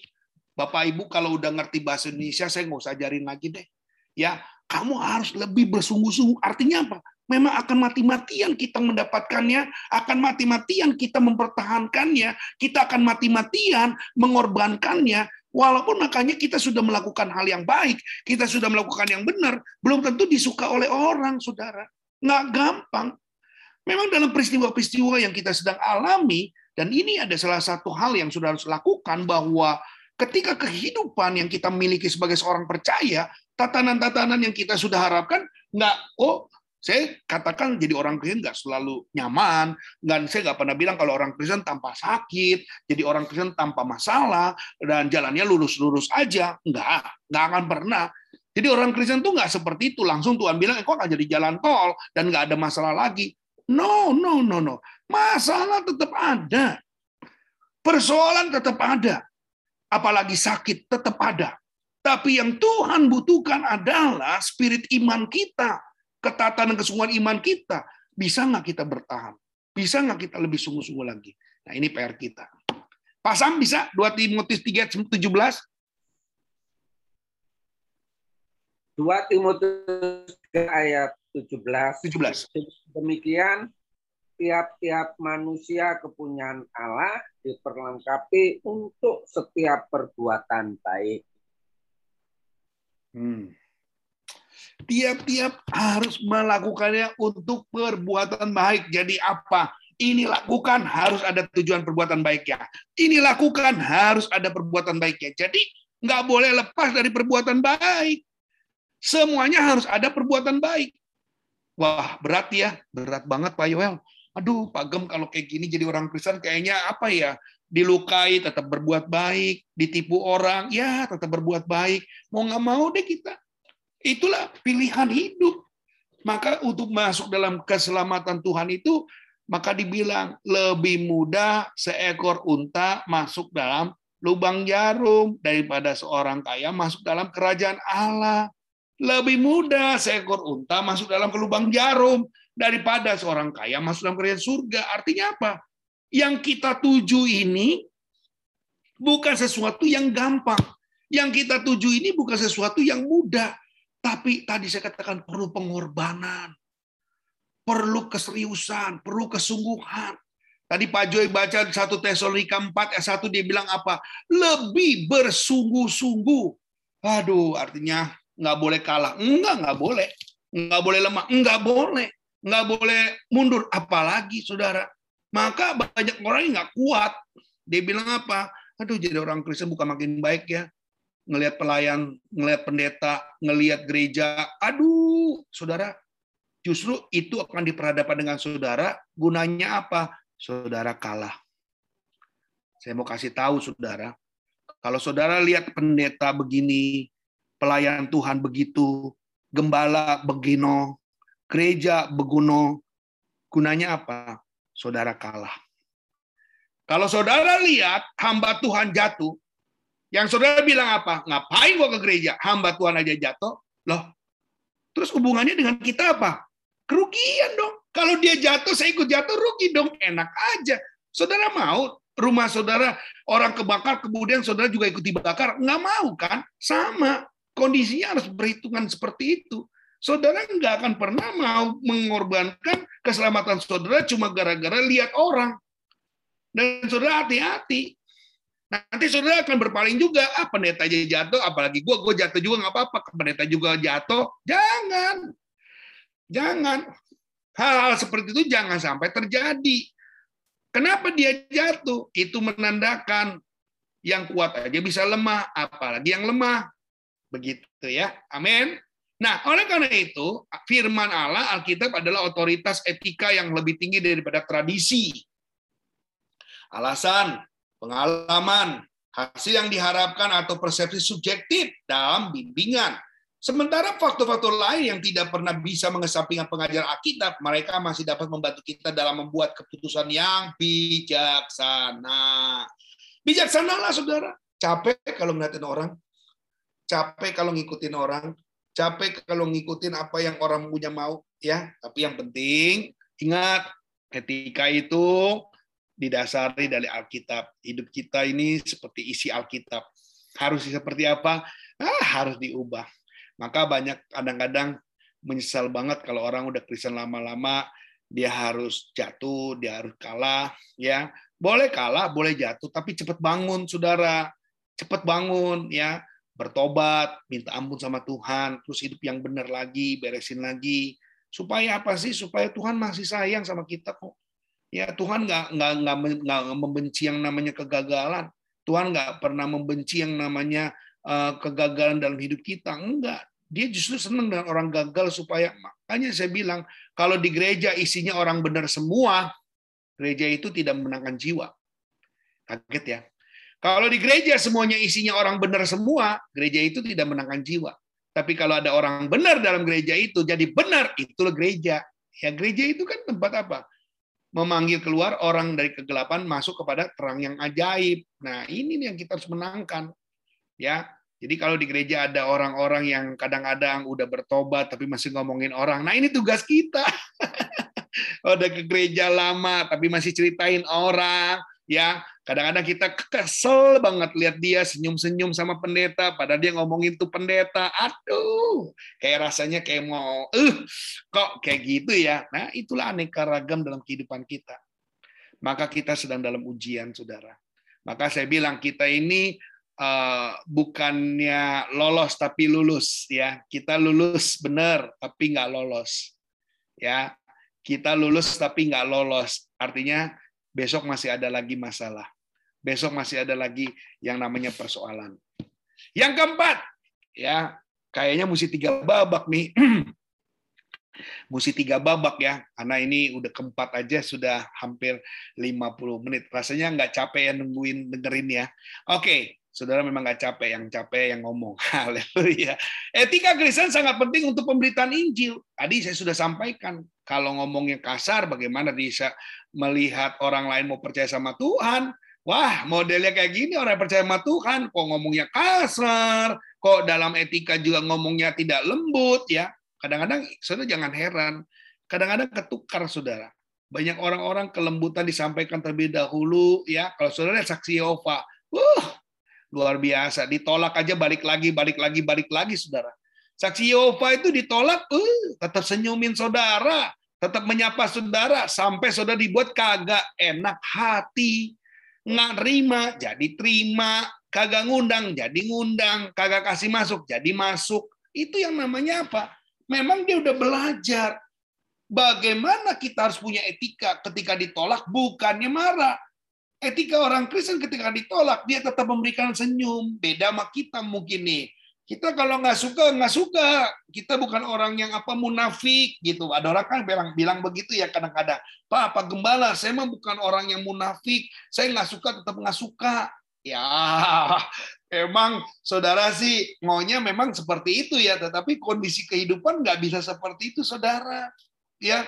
Bapak Ibu kalau udah ngerti bahasa Indonesia, saya nggak usah ajarin lagi deh. Ya, kamu harus lebih bersungguh-sungguh. Artinya apa? Memang akan mati-matian kita mendapatkannya, akan mati-matian kita mempertahankannya, kita akan mati-matian mengorbankannya, Walaupun makanya kita sudah melakukan hal yang baik, kita sudah melakukan yang benar, belum tentu disuka oleh orang, saudara. Nggak gampang. Memang dalam peristiwa-peristiwa yang kita sedang alami, dan ini ada salah satu hal yang sudah harus lakukan, bahwa ketika kehidupan yang kita miliki sebagai seorang percaya, tatanan-tatanan yang kita sudah harapkan, nggak, oh saya katakan jadi orang Kristen nggak selalu nyaman, dan saya nggak pernah bilang kalau orang Kristen tanpa sakit, jadi orang Kristen tanpa masalah, dan jalannya lurus-lurus aja. Nggak, nggak akan pernah. Jadi orang Kristen tuh nggak seperti itu. Langsung Tuhan bilang, eh, kok nggak jadi jalan tol, dan nggak ada masalah lagi. No, no, no, no. Masalah tetap ada. Persoalan tetap ada. Apalagi sakit tetap ada. Tapi yang Tuhan butuhkan adalah spirit iman kita ketatan dan kesungguhan iman kita, bisa nggak kita bertahan? Bisa nggak kita lebih sungguh-sungguh lagi? Nah ini PR kita. Pasang bisa 2 Timotius 3 17. 2 Timotius ayat 17. 17. Demikian tiap-tiap manusia kepunyaan Allah diperlengkapi untuk setiap perbuatan baik. Hmm tiap-tiap harus melakukannya untuk perbuatan baik. Jadi apa? Ini lakukan harus ada tujuan perbuatan baiknya. Ini lakukan harus ada perbuatan baiknya. Jadi nggak boleh lepas dari perbuatan baik. Semuanya harus ada perbuatan baik. Wah berat ya, berat banget Pak Yoel. Aduh Pak Gem kalau kayak gini jadi orang Kristen kayaknya apa ya? Dilukai tetap berbuat baik, ditipu orang ya tetap berbuat baik. Mau nggak mau deh kita Itulah pilihan hidup. Maka untuk masuk dalam keselamatan Tuhan itu, maka dibilang lebih mudah seekor unta masuk dalam lubang jarum daripada seorang kaya masuk dalam kerajaan Allah. Lebih mudah seekor unta masuk dalam ke lubang jarum daripada seorang kaya masuk dalam kerajaan surga. Artinya apa? Yang kita tuju ini bukan sesuatu yang gampang. Yang kita tuju ini bukan sesuatu yang mudah. Tapi tadi saya katakan perlu pengorbanan, perlu keseriusan, perlu kesungguhan. Tadi Pak Joy baca satu Tesalonika 4 ayat 1 dia bilang apa? Lebih bersungguh-sungguh. Aduh, artinya nggak boleh kalah. Enggak, nggak boleh. Nggak boleh lemah. Enggak boleh. Nggak boleh mundur. Apalagi, saudara. Maka banyak orang yang nggak kuat. Dia bilang apa? Aduh, jadi orang Kristen bukan makin baik ya ngelihat pelayan, ngelihat pendeta, ngelihat gereja. Aduh, saudara, justru itu akan diperhadapkan dengan saudara. Gunanya apa? Saudara kalah. Saya mau kasih tahu saudara, kalau saudara lihat pendeta begini, pelayan Tuhan begitu, gembala begino, gereja beguno, gunanya apa? Saudara kalah. Kalau saudara lihat hamba Tuhan jatuh, yang saudara bilang apa? Ngapain gua ke gereja? Hamba Tuhan aja jatuh. Loh, terus hubungannya dengan kita apa? Kerugian dong. Kalau dia jatuh, saya ikut jatuh, rugi dong. Enak aja. Saudara mau rumah saudara orang kebakar, kemudian saudara juga ikut dibakar? Nggak mau kan? Sama. Kondisinya harus berhitungan seperti itu. Saudara nggak akan pernah mau mengorbankan keselamatan saudara cuma gara-gara lihat orang. Dan saudara hati-hati. Nanti saudara akan berpaling juga. Ah, pendeta aja jatuh, apalagi gue, gue jatuh juga nggak apa-apa. Pendeta juga jatuh. Jangan. Jangan. Hal-hal seperti itu jangan sampai terjadi. Kenapa dia jatuh? Itu menandakan yang kuat aja bisa lemah, apalagi yang lemah. Begitu ya. Amin. Nah, oleh karena itu, firman Allah Alkitab adalah otoritas etika yang lebih tinggi daripada tradisi. Alasan pengalaman, hasil yang diharapkan atau persepsi subjektif dalam bimbingan. Sementara faktor-faktor lain yang tidak pernah bisa mengesampingkan pengajaran Alkitab, mereka masih dapat membantu kita dalam membuat keputusan yang bijaksana. Bijaksanalah saudara. Capek kalau ngeliatin orang. Capek kalau ngikutin orang. Capek kalau ngikutin apa yang orang punya mau. ya. Tapi yang penting Ingat, etika itu didasari dari Alkitab. Hidup kita ini seperti isi Alkitab. Harus seperti apa? Ah, harus diubah. Maka banyak kadang-kadang menyesal banget kalau orang udah Kristen lama-lama dia harus jatuh, dia harus kalah, ya. Boleh kalah, boleh jatuh, tapi cepat bangun, saudara. Cepat bangun, ya. Bertobat, minta ampun sama Tuhan, terus hidup yang benar lagi, beresin lagi. Supaya apa sih? Supaya Tuhan masih sayang sama kita kok. Ya Tuhan nggak nggak nggak membenci yang namanya kegagalan. Tuhan nggak pernah membenci yang namanya uh, kegagalan dalam hidup kita. Enggak. Dia justru senang dengan orang gagal supaya makanya saya bilang kalau di gereja isinya orang benar semua, gereja itu tidak memenangkan jiwa. Kaget ya. Kalau di gereja semuanya isinya orang benar semua, gereja itu tidak menangkan jiwa. Tapi kalau ada orang benar dalam gereja itu, jadi benar, itulah gereja. Ya gereja itu kan tempat apa? memanggil keluar orang dari kegelapan masuk kepada terang yang ajaib. Nah, ini yang kita harus menangkan. Ya. Jadi kalau di gereja ada orang-orang yang kadang-kadang udah bertobat tapi masih ngomongin orang. Nah, ini tugas kita. [laughs] udah ke gereja lama tapi masih ceritain orang, ya kadang-kadang kita kesel banget lihat dia senyum-senyum sama pendeta padahal dia ngomongin tuh pendeta. Aduh kayak rasanya kayak mau eh kok kayak gitu ya? Nah itulah aneka ragam dalam kehidupan kita. Maka kita sedang dalam ujian saudara. Maka saya bilang kita ini uh, bukannya lolos tapi lulus ya. Kita lulus benar tapi nggak lolos ya. Kita lulus tapi nggak lolos. Artinya besok masih ada lagi masalah. Besok masih ada lagi yang namanya persoalan. Yang keempat, ya kayaknya mesti tiga babak nih. [clears throat] mesti tiga babak ya, karena ini udah keempat aja sudah hampir 50 menit. Rasanya nggak capek ya nungguin dengerin ya. Oke, saudara memang nggak capek, yang capek yang ngomong. [laughs] Haleluya. Etika Kristen sangat penting untuk pemberitaan Injil. Tadi saya sudah sampaikan, kalau ngomongnya kasar, bagaimana bisa melihat orang lain mau percaya sama Tuhan. Wah, modelnya kayak gini orang percaya sama Tuhan, kok ngomongnya kasar, kok dalam etika juga ngomongnya tidak lembut ya. Kadang-kadang saudara jangan heran, kadang-kadang ketukar saudara. Banyak orang-orang kelembutan disampaikan terlebih dahulu ya. Kalau saudara saksi Yehova, uh, luar biasa. Ditolak aja balik lagi, balik lagi, balik lagi saudara. Saksi Yehova itu ditolak, uh, tetap senyumin saudara. Tetap menyapa saudara sampai saudara dibuat kagak enak hati. Nggak terima jadi terima. Kagak ngundang jadi ngundang. Kagak kasih masuk jadi masuk. Itu yang namanya apa? Memang dia udah belajar. Bagaimana kita harus punya etika ketika ditolak? Bukannya marah etika orang Kristen ketika ditolak dia tetap memberikan senyum beda sama kita mungkin nih kita kalau nggak suka nggak suka. Kita bukan orang yang apa munafik gitu. Ada orang kan bilang bilang begitu ya kadang-kadang. Pak, Pak Gembala, saya mah bukan orang yang munafik. Saya nggak suka tetap nggak suka. Ya, [laughs] emang saudara sih maunya memang seperti itu ya. Tetapi kondisi kehidupan nggak bisa seperti itu, saudara. Ya,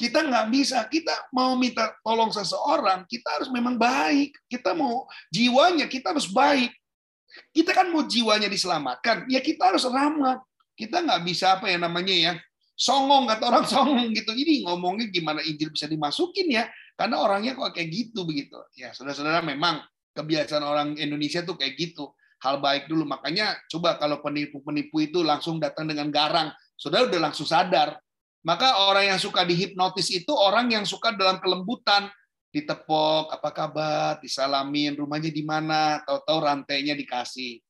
kita nggak bisa. Kita mau minta tolong seseorang, kita harus memang baik. Kita mau jiwanya kita harus baik kita kan mau jiwanya diselamatkan, ya kita harus ramah. Kita nggak bisa apa ya namanya ya, songong kata orang [laughs] songong gitu. Ini ngomongnya gimana Injil bisa dimasukin ya? Karena orangnya kok kayak gitu begitu. Ya saudara-saudara memang kebiasaan orang Indonesia tuh kayak gitu. Hal baik dulu. Makanya coba kalau penipu-penipu itu langsung datang dengan garang, saudara udah langsung sadar. Maka orang yang suka dihipnotis itu orang yang suka dalam kelembutan ditepok, apa kabar, disalamin, rumahnya di mana, tahu-tahu rantainya dikasih.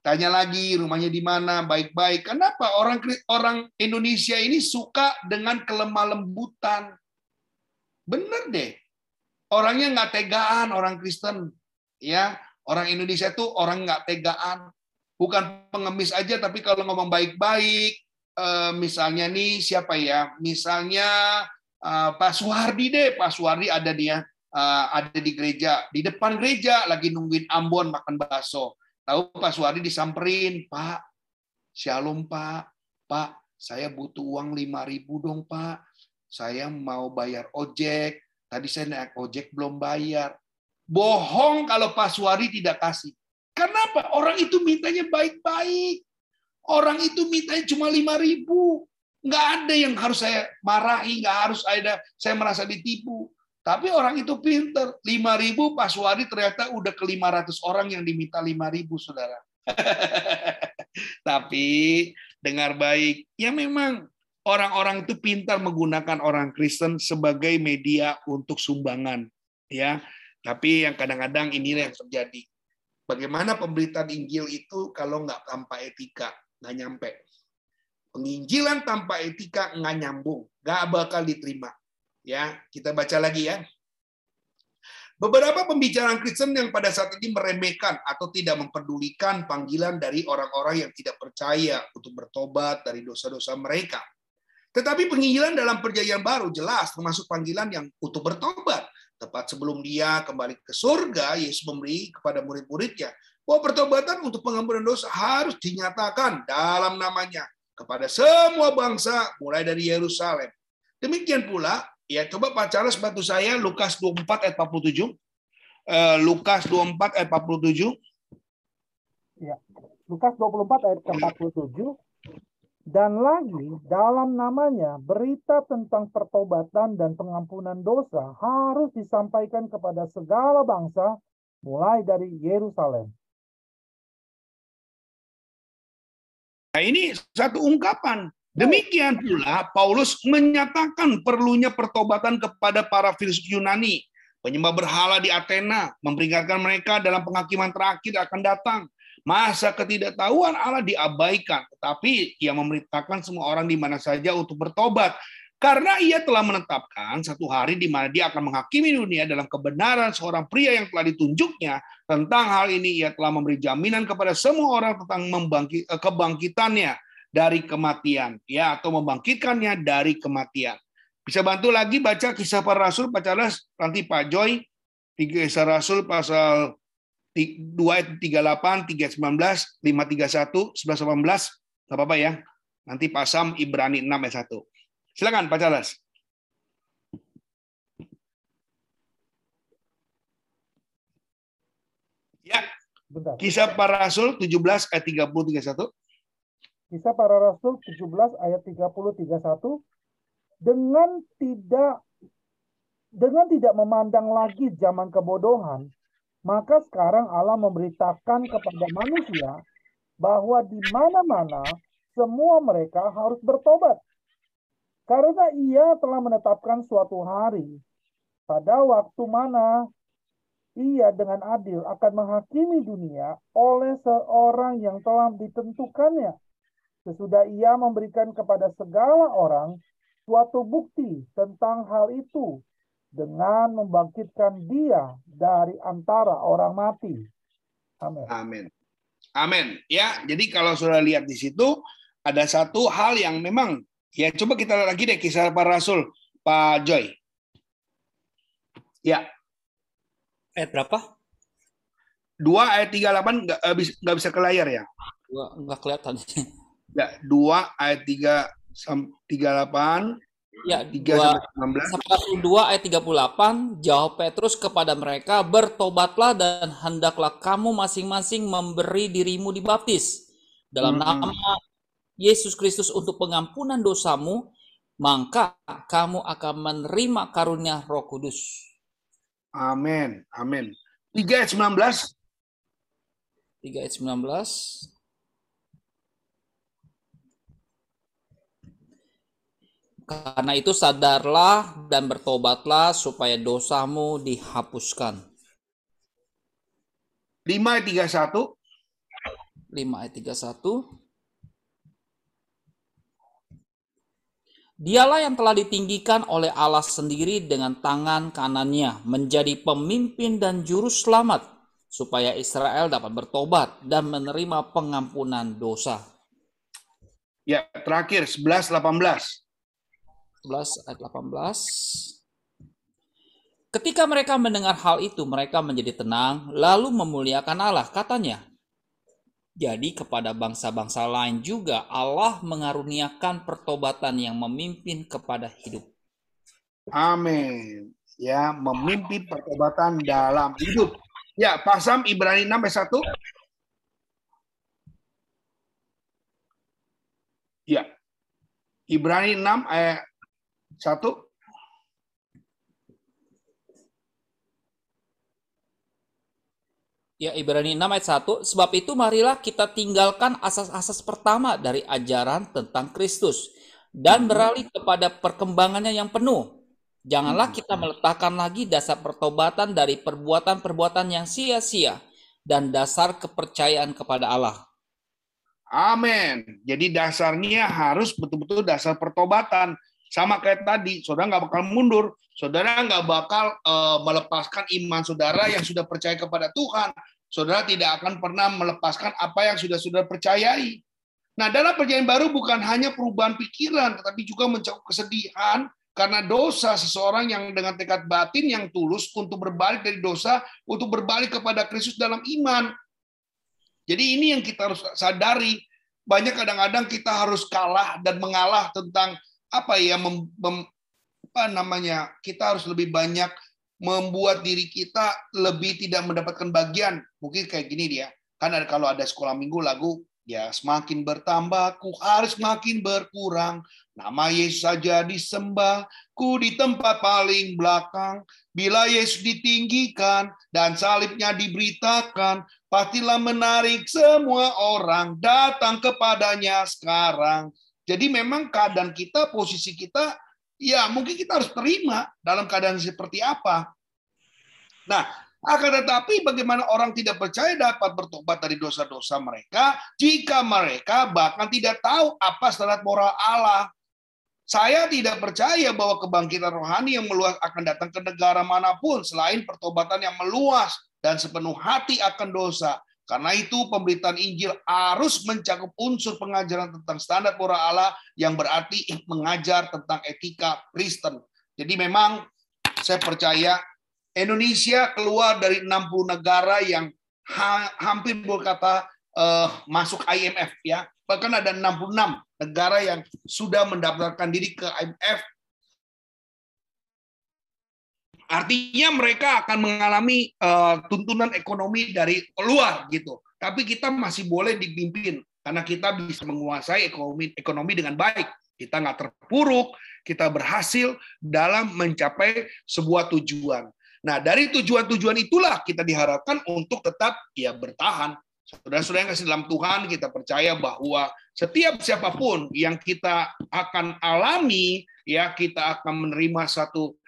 Tanya lagi rumahnya di mana, baik-baik. Kenapa orang orang Indonesia ini suka dengan kelemah lembutan? Bener deh. Orangnya nggak tegaan orang Kristen, ya. Orang Indonesia itu orang nggak tegaan, bukan pengemis aja, tapi kalau ngomong baik-baik, eh, misalnya nih siapa ya? Misalnya uh, Pak Suhardi deh, Pak Suhardi ada dia uh, ada di gereja, di depan gereja lagi nungguin Ambon makan bakso. Tahu Pak Suhardi disamperin, Pak, Shalom Pak, Pak, saya butuh uang 5000 dong Pak. Saya mau bayar ojek. Tadi saya naik ojek belum bayar. Bohong kalau Pak Suhardi tidak kasih. Kenapa? Orang itu mintanya baik-baik. Orang itu mintanya cuma 5000 Nggak ada yang harus saya marahi, nggak harus ada saya merasa ditipu. Tapi orang itu pinter. 5.000 Pak Suwadi ternyata udah ke 500 orang yang diminta 5.000, saudara. [laughs] Tapi dengar baik, ya memang orang-orang itu pintar menggunakan orang Kristen sebagai media untuk sumbangan. ya. Tapi yang kadang-kadang inilah yang terjadi. Bagaimana pemberitaan Injil itu kalau nggak tanpa etika, nggak nyampe. Penginjilan tanpa etika nggak nyambung, nggak bakal diterima. Ya, kita baca lagi ya. Beberapa pembicaraan Kristen yang pada saat ini meremehkan atau tidak memperdulikan panggilan dari orang-orang yang tidak percaya untuk bertobat dari dosa-dosa mereka. Tetapi penginjilan dalam perjanjian baru jelas termasuk panggilan yang untuk bertobat. Tepat sebelum dia kembali ke surga, Yesus memberi kepada murid-muridnya bahwa pertobatan untuk pengampunan dosa harus dinyatakan dalam namanya kepada semua bangsa mulai dari Yerusalem. Demikian pula, ya coba Pak Charles bantu saya Lukas 24 ayat 47. Uh, Lukas 24 ayat 47. Ya. Lukas 24 ayat 47. Dan lagi dalam namanya berita tentang pertobatan dan pengampunan dosa harus disampaikan kepada segala bangsa mulai dari Yerusalem. Nah, ini satu ungkapan. Demikian pula Paulus menyatakan perlunya pertobatan kepada para filsuf Yunani, penyembah berhala di Athena, memperingatkan mereka dalam penghakiman terakhir akan datang. Masa ketidaktahuan Allah diabaikan, tetapi ia memerintahkan semua orang di mana saja untuk bertobat. Karena ia telah menetapkan satu hari di mana dia akan menghakimi dunia dalam kebenaran seorang pria yang telah ditunjuknya. Tentang hal ini ia telah memberi jaminan kepada semua orang tentang membangkit, eh, kebangkitannya dari kematian, ya atau membangkitkannya dari kematian. Bisa bantu lagi baca kisah para rasul, Charles, nanti Pak Joy, kisah rasul pasal 2 ayat 38, 3 19, 5 31, 11 18, nggak apa-apa ya. Nanti Pak Sam Ibrani 6 ayat 1. Silakan Pak Charles. Ya. Bentar. Kisah para Rasul 17 ayat 30 31. Kisah para Rasul 17 ayat 30 31 dengan tidak dengan tidak memandang lagi zaman kebodohan, maka sekarang Allah memberitakan kepada manusia bahwa di mana-mana semua mereka harus bertobat karena ia telah menetapkan suatu hari pada waktu mana ia dengan adil akan menghakimi dunia oleh seorang yang telah ditentukannya. Sesudah ia memberikan kepada segala orang suatu bukti tentang hal itu dengan membangkitkan dia dari antara orang mati. Amin. Amin. Amin. Ya, jadi kalau sudah lihat di situ ada satu hal yang memang Ya, coba kita lihat lagi deh kisah para rasul, Pak Joy. Ya. Ayat berapa? 2 ayat 38 nggak uh, bisa, nggak bisa ke layar ya? Dua, nggak kelihatan. Ya, 2 ayat 3 38 Ya, 3 sampai 19. 2 ayat 38 jawab Petrus kepada mereka, "Bertobatlah dan hendaklah kamu masing-masing memberi dirimu dibaptis dalam hmm. nama Yesus Kristus untuk pengampunan dosamu, maka kamu akan menerima karunia Roh Kudus. Amin. Amin. 3 ayat 19. 3 ayat 19. Karena itu sadarlah dan bertobatlah supaya dosamu dihapuskan. 5 ayat 31. 5 ayat 31. Dialah yang telah ditinggikan oleh Allah sendiri dengan tangan kanannya menjadi pemimpin dan juru selamat supaya Israel dapat bertobat dan menerima pengampunan dosa. Ya, terakhir 11 18. 11 ayat 18. Ketika mereka mendengar hal itu, mereka menjadi tenang, lalu memuliakan Allah. Katanya, jadi kepada bangsa-bangsa lain juga Allah mengaruniakan pertobatan yang memimpin kepada hidup. Amin. Ya, memimpin pertobatan dalam hidup. Ya, pasam Ibrani 6 ayat 1. Ya. Ibrani 6 ayat 1. Ya, Ibrani 6 ayat 1. Sebab itu marilah kita tinggalkan asas-asas pertama dari ajaran tentang Kristus dan beralih kepada perkembangannya yang penuh. Janganlah kita meletakkan lagi dasar pertobatan dari perbuatan-perbuatan yang sia-sia dan dasar kepercayaan kepada Allah. Amin. Jadi dasarnya harus betul-betul dasar pertobatan. Sama kayak tadi, saudara nggak bakal mundur. Saudara nggak bakal uh, melepaskan iman saudara yang sudah percaya kepada Tuhan. Saudara tidak akan pernah melepaskan apa yang sudah sudah percayai. Nah, dalam perjanjian baru bukan hanya perubahan pikiran, tetapi juga mencakup kesedihan karena dosa seseorang yang dengan tekad batin yang tulus untuk berbalik dari dosa, untuk berbalik kepada Kristus dalam iman. Jadi ini yang kita harus sadari. Banyak kadang-kadang kita harus kalah dan mengalah tentang apa ya mem, mem, apa namanya kita harus lebih banyak membuat diri kita lebih tidak mendapatkan bagian. Mungkin kayak gini dia kan ada kalau ada sekolah minggu lagu ya semakin bertambah ku harus makin berkurang. Nama Yesus saja disembah ku di tempat paling belakang. Bila Yesus ditinggikan dan salibnya diberitakan pastilah menarik semua orang datang kepadanya sekarang jadi memang keadaan kita, posisi kita, ya mungkin kita harus terima dalam keadaan seperti apa. Nah, akan tetapi bagaimana orang tidak percaya dapat bertobat dari dosa-dosa mereka jika mereka bahkan tidak tahu apa standar moral Allah. Saya tidak percaya bahwa kebangkitan rohani yang meluas akan datang ke negara mana pun selain pertobatan yang meluas dan sepenuh hati akan dosa. Karena itu pemberitaan Injil harus mencakup unsur pengajaran tentang standar moral Allah yang berarti mengajar tentang etika Kristen. Jadi memang saya percaya Indonesia keluar dari 60 negara yang ha hampir berkata uh, masuk IMF ya. Bahkan ada 66 negara yang sudah mendaftarkan diri ke IMF Artinya mereka akan mengalami uh, tuntunan ekonomi dari luar gitu. Tapi kita masih boleh dipimpin karena kita bisa menguasai ekonomi ekonomi dengan baik. Kita nggak terpuruk, kita berhasil dalam mencapai sebuah tujuan. Nah, dari tujuan-tujuan itulah kita diharapkan untuk tetap ya bertahan. Saudara-saudara yang kasih dalam Tuhan, kita percaya bahwa setiap siapa pun yang kita akan alami, ya kita akan menerima satu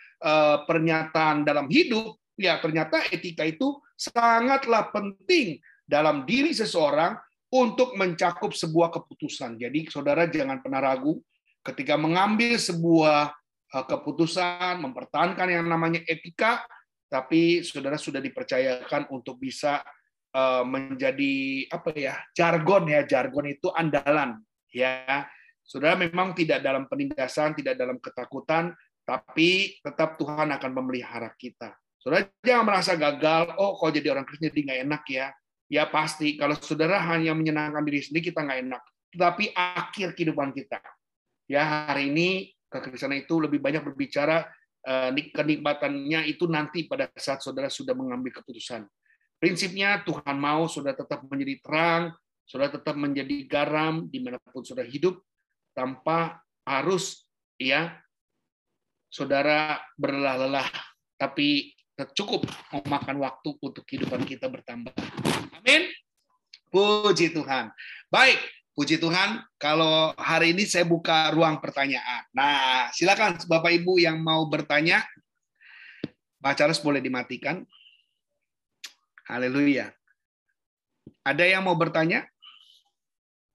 pernyataan dalam hidup, ya ternyata etika itu sangatlah penting dalam diri seseorang untuk mencakup sebuah keputusan. Jadi saudara jangan pernah ragu ketika mengambil sebuah eh, keputusan, mempertahankan yang namanya etika, tapi saudara sudah dipercayakan untuk bisa eh, menjadi apa ya jargon ya jargon itu andalan ya saudara memang tidak dalam penindasan tidak dalam ketakutan tapi tetap Tuhan akan memelihara kita. Saudara jangan merasa gagal, oh kalau jadi orang Kristen jadi nggak enak ya. Ya pasti, kalau saudara hanya menyenangkan diri sendiri, kita nggak enak. Tetapi akhir kehidupan kita. Ya hari ini kekristenan itu lebih banyak berbicara eh, kenikmatannya itu nanti pada saat saudara sudah mengambil keputusan. Prinsipnya Tuhan mau saudara tetap menjadi terang, saudara tetap menjadi garam di mana pun saudara hidup, tanpa harus ya saudara berlelah-lelah, tapi cukup memakan waktu untuk kehidupan kita bertambah. Amin. Puji Tuhan. Baik, puji Tuhan. Kalau hari ini saya buka ruang pertanyaan. Nah, silakan Bapak Ibu yang mau bertanya. Pak Charles boleh dimatikan. Haleluya. Ada yang mau bertanya?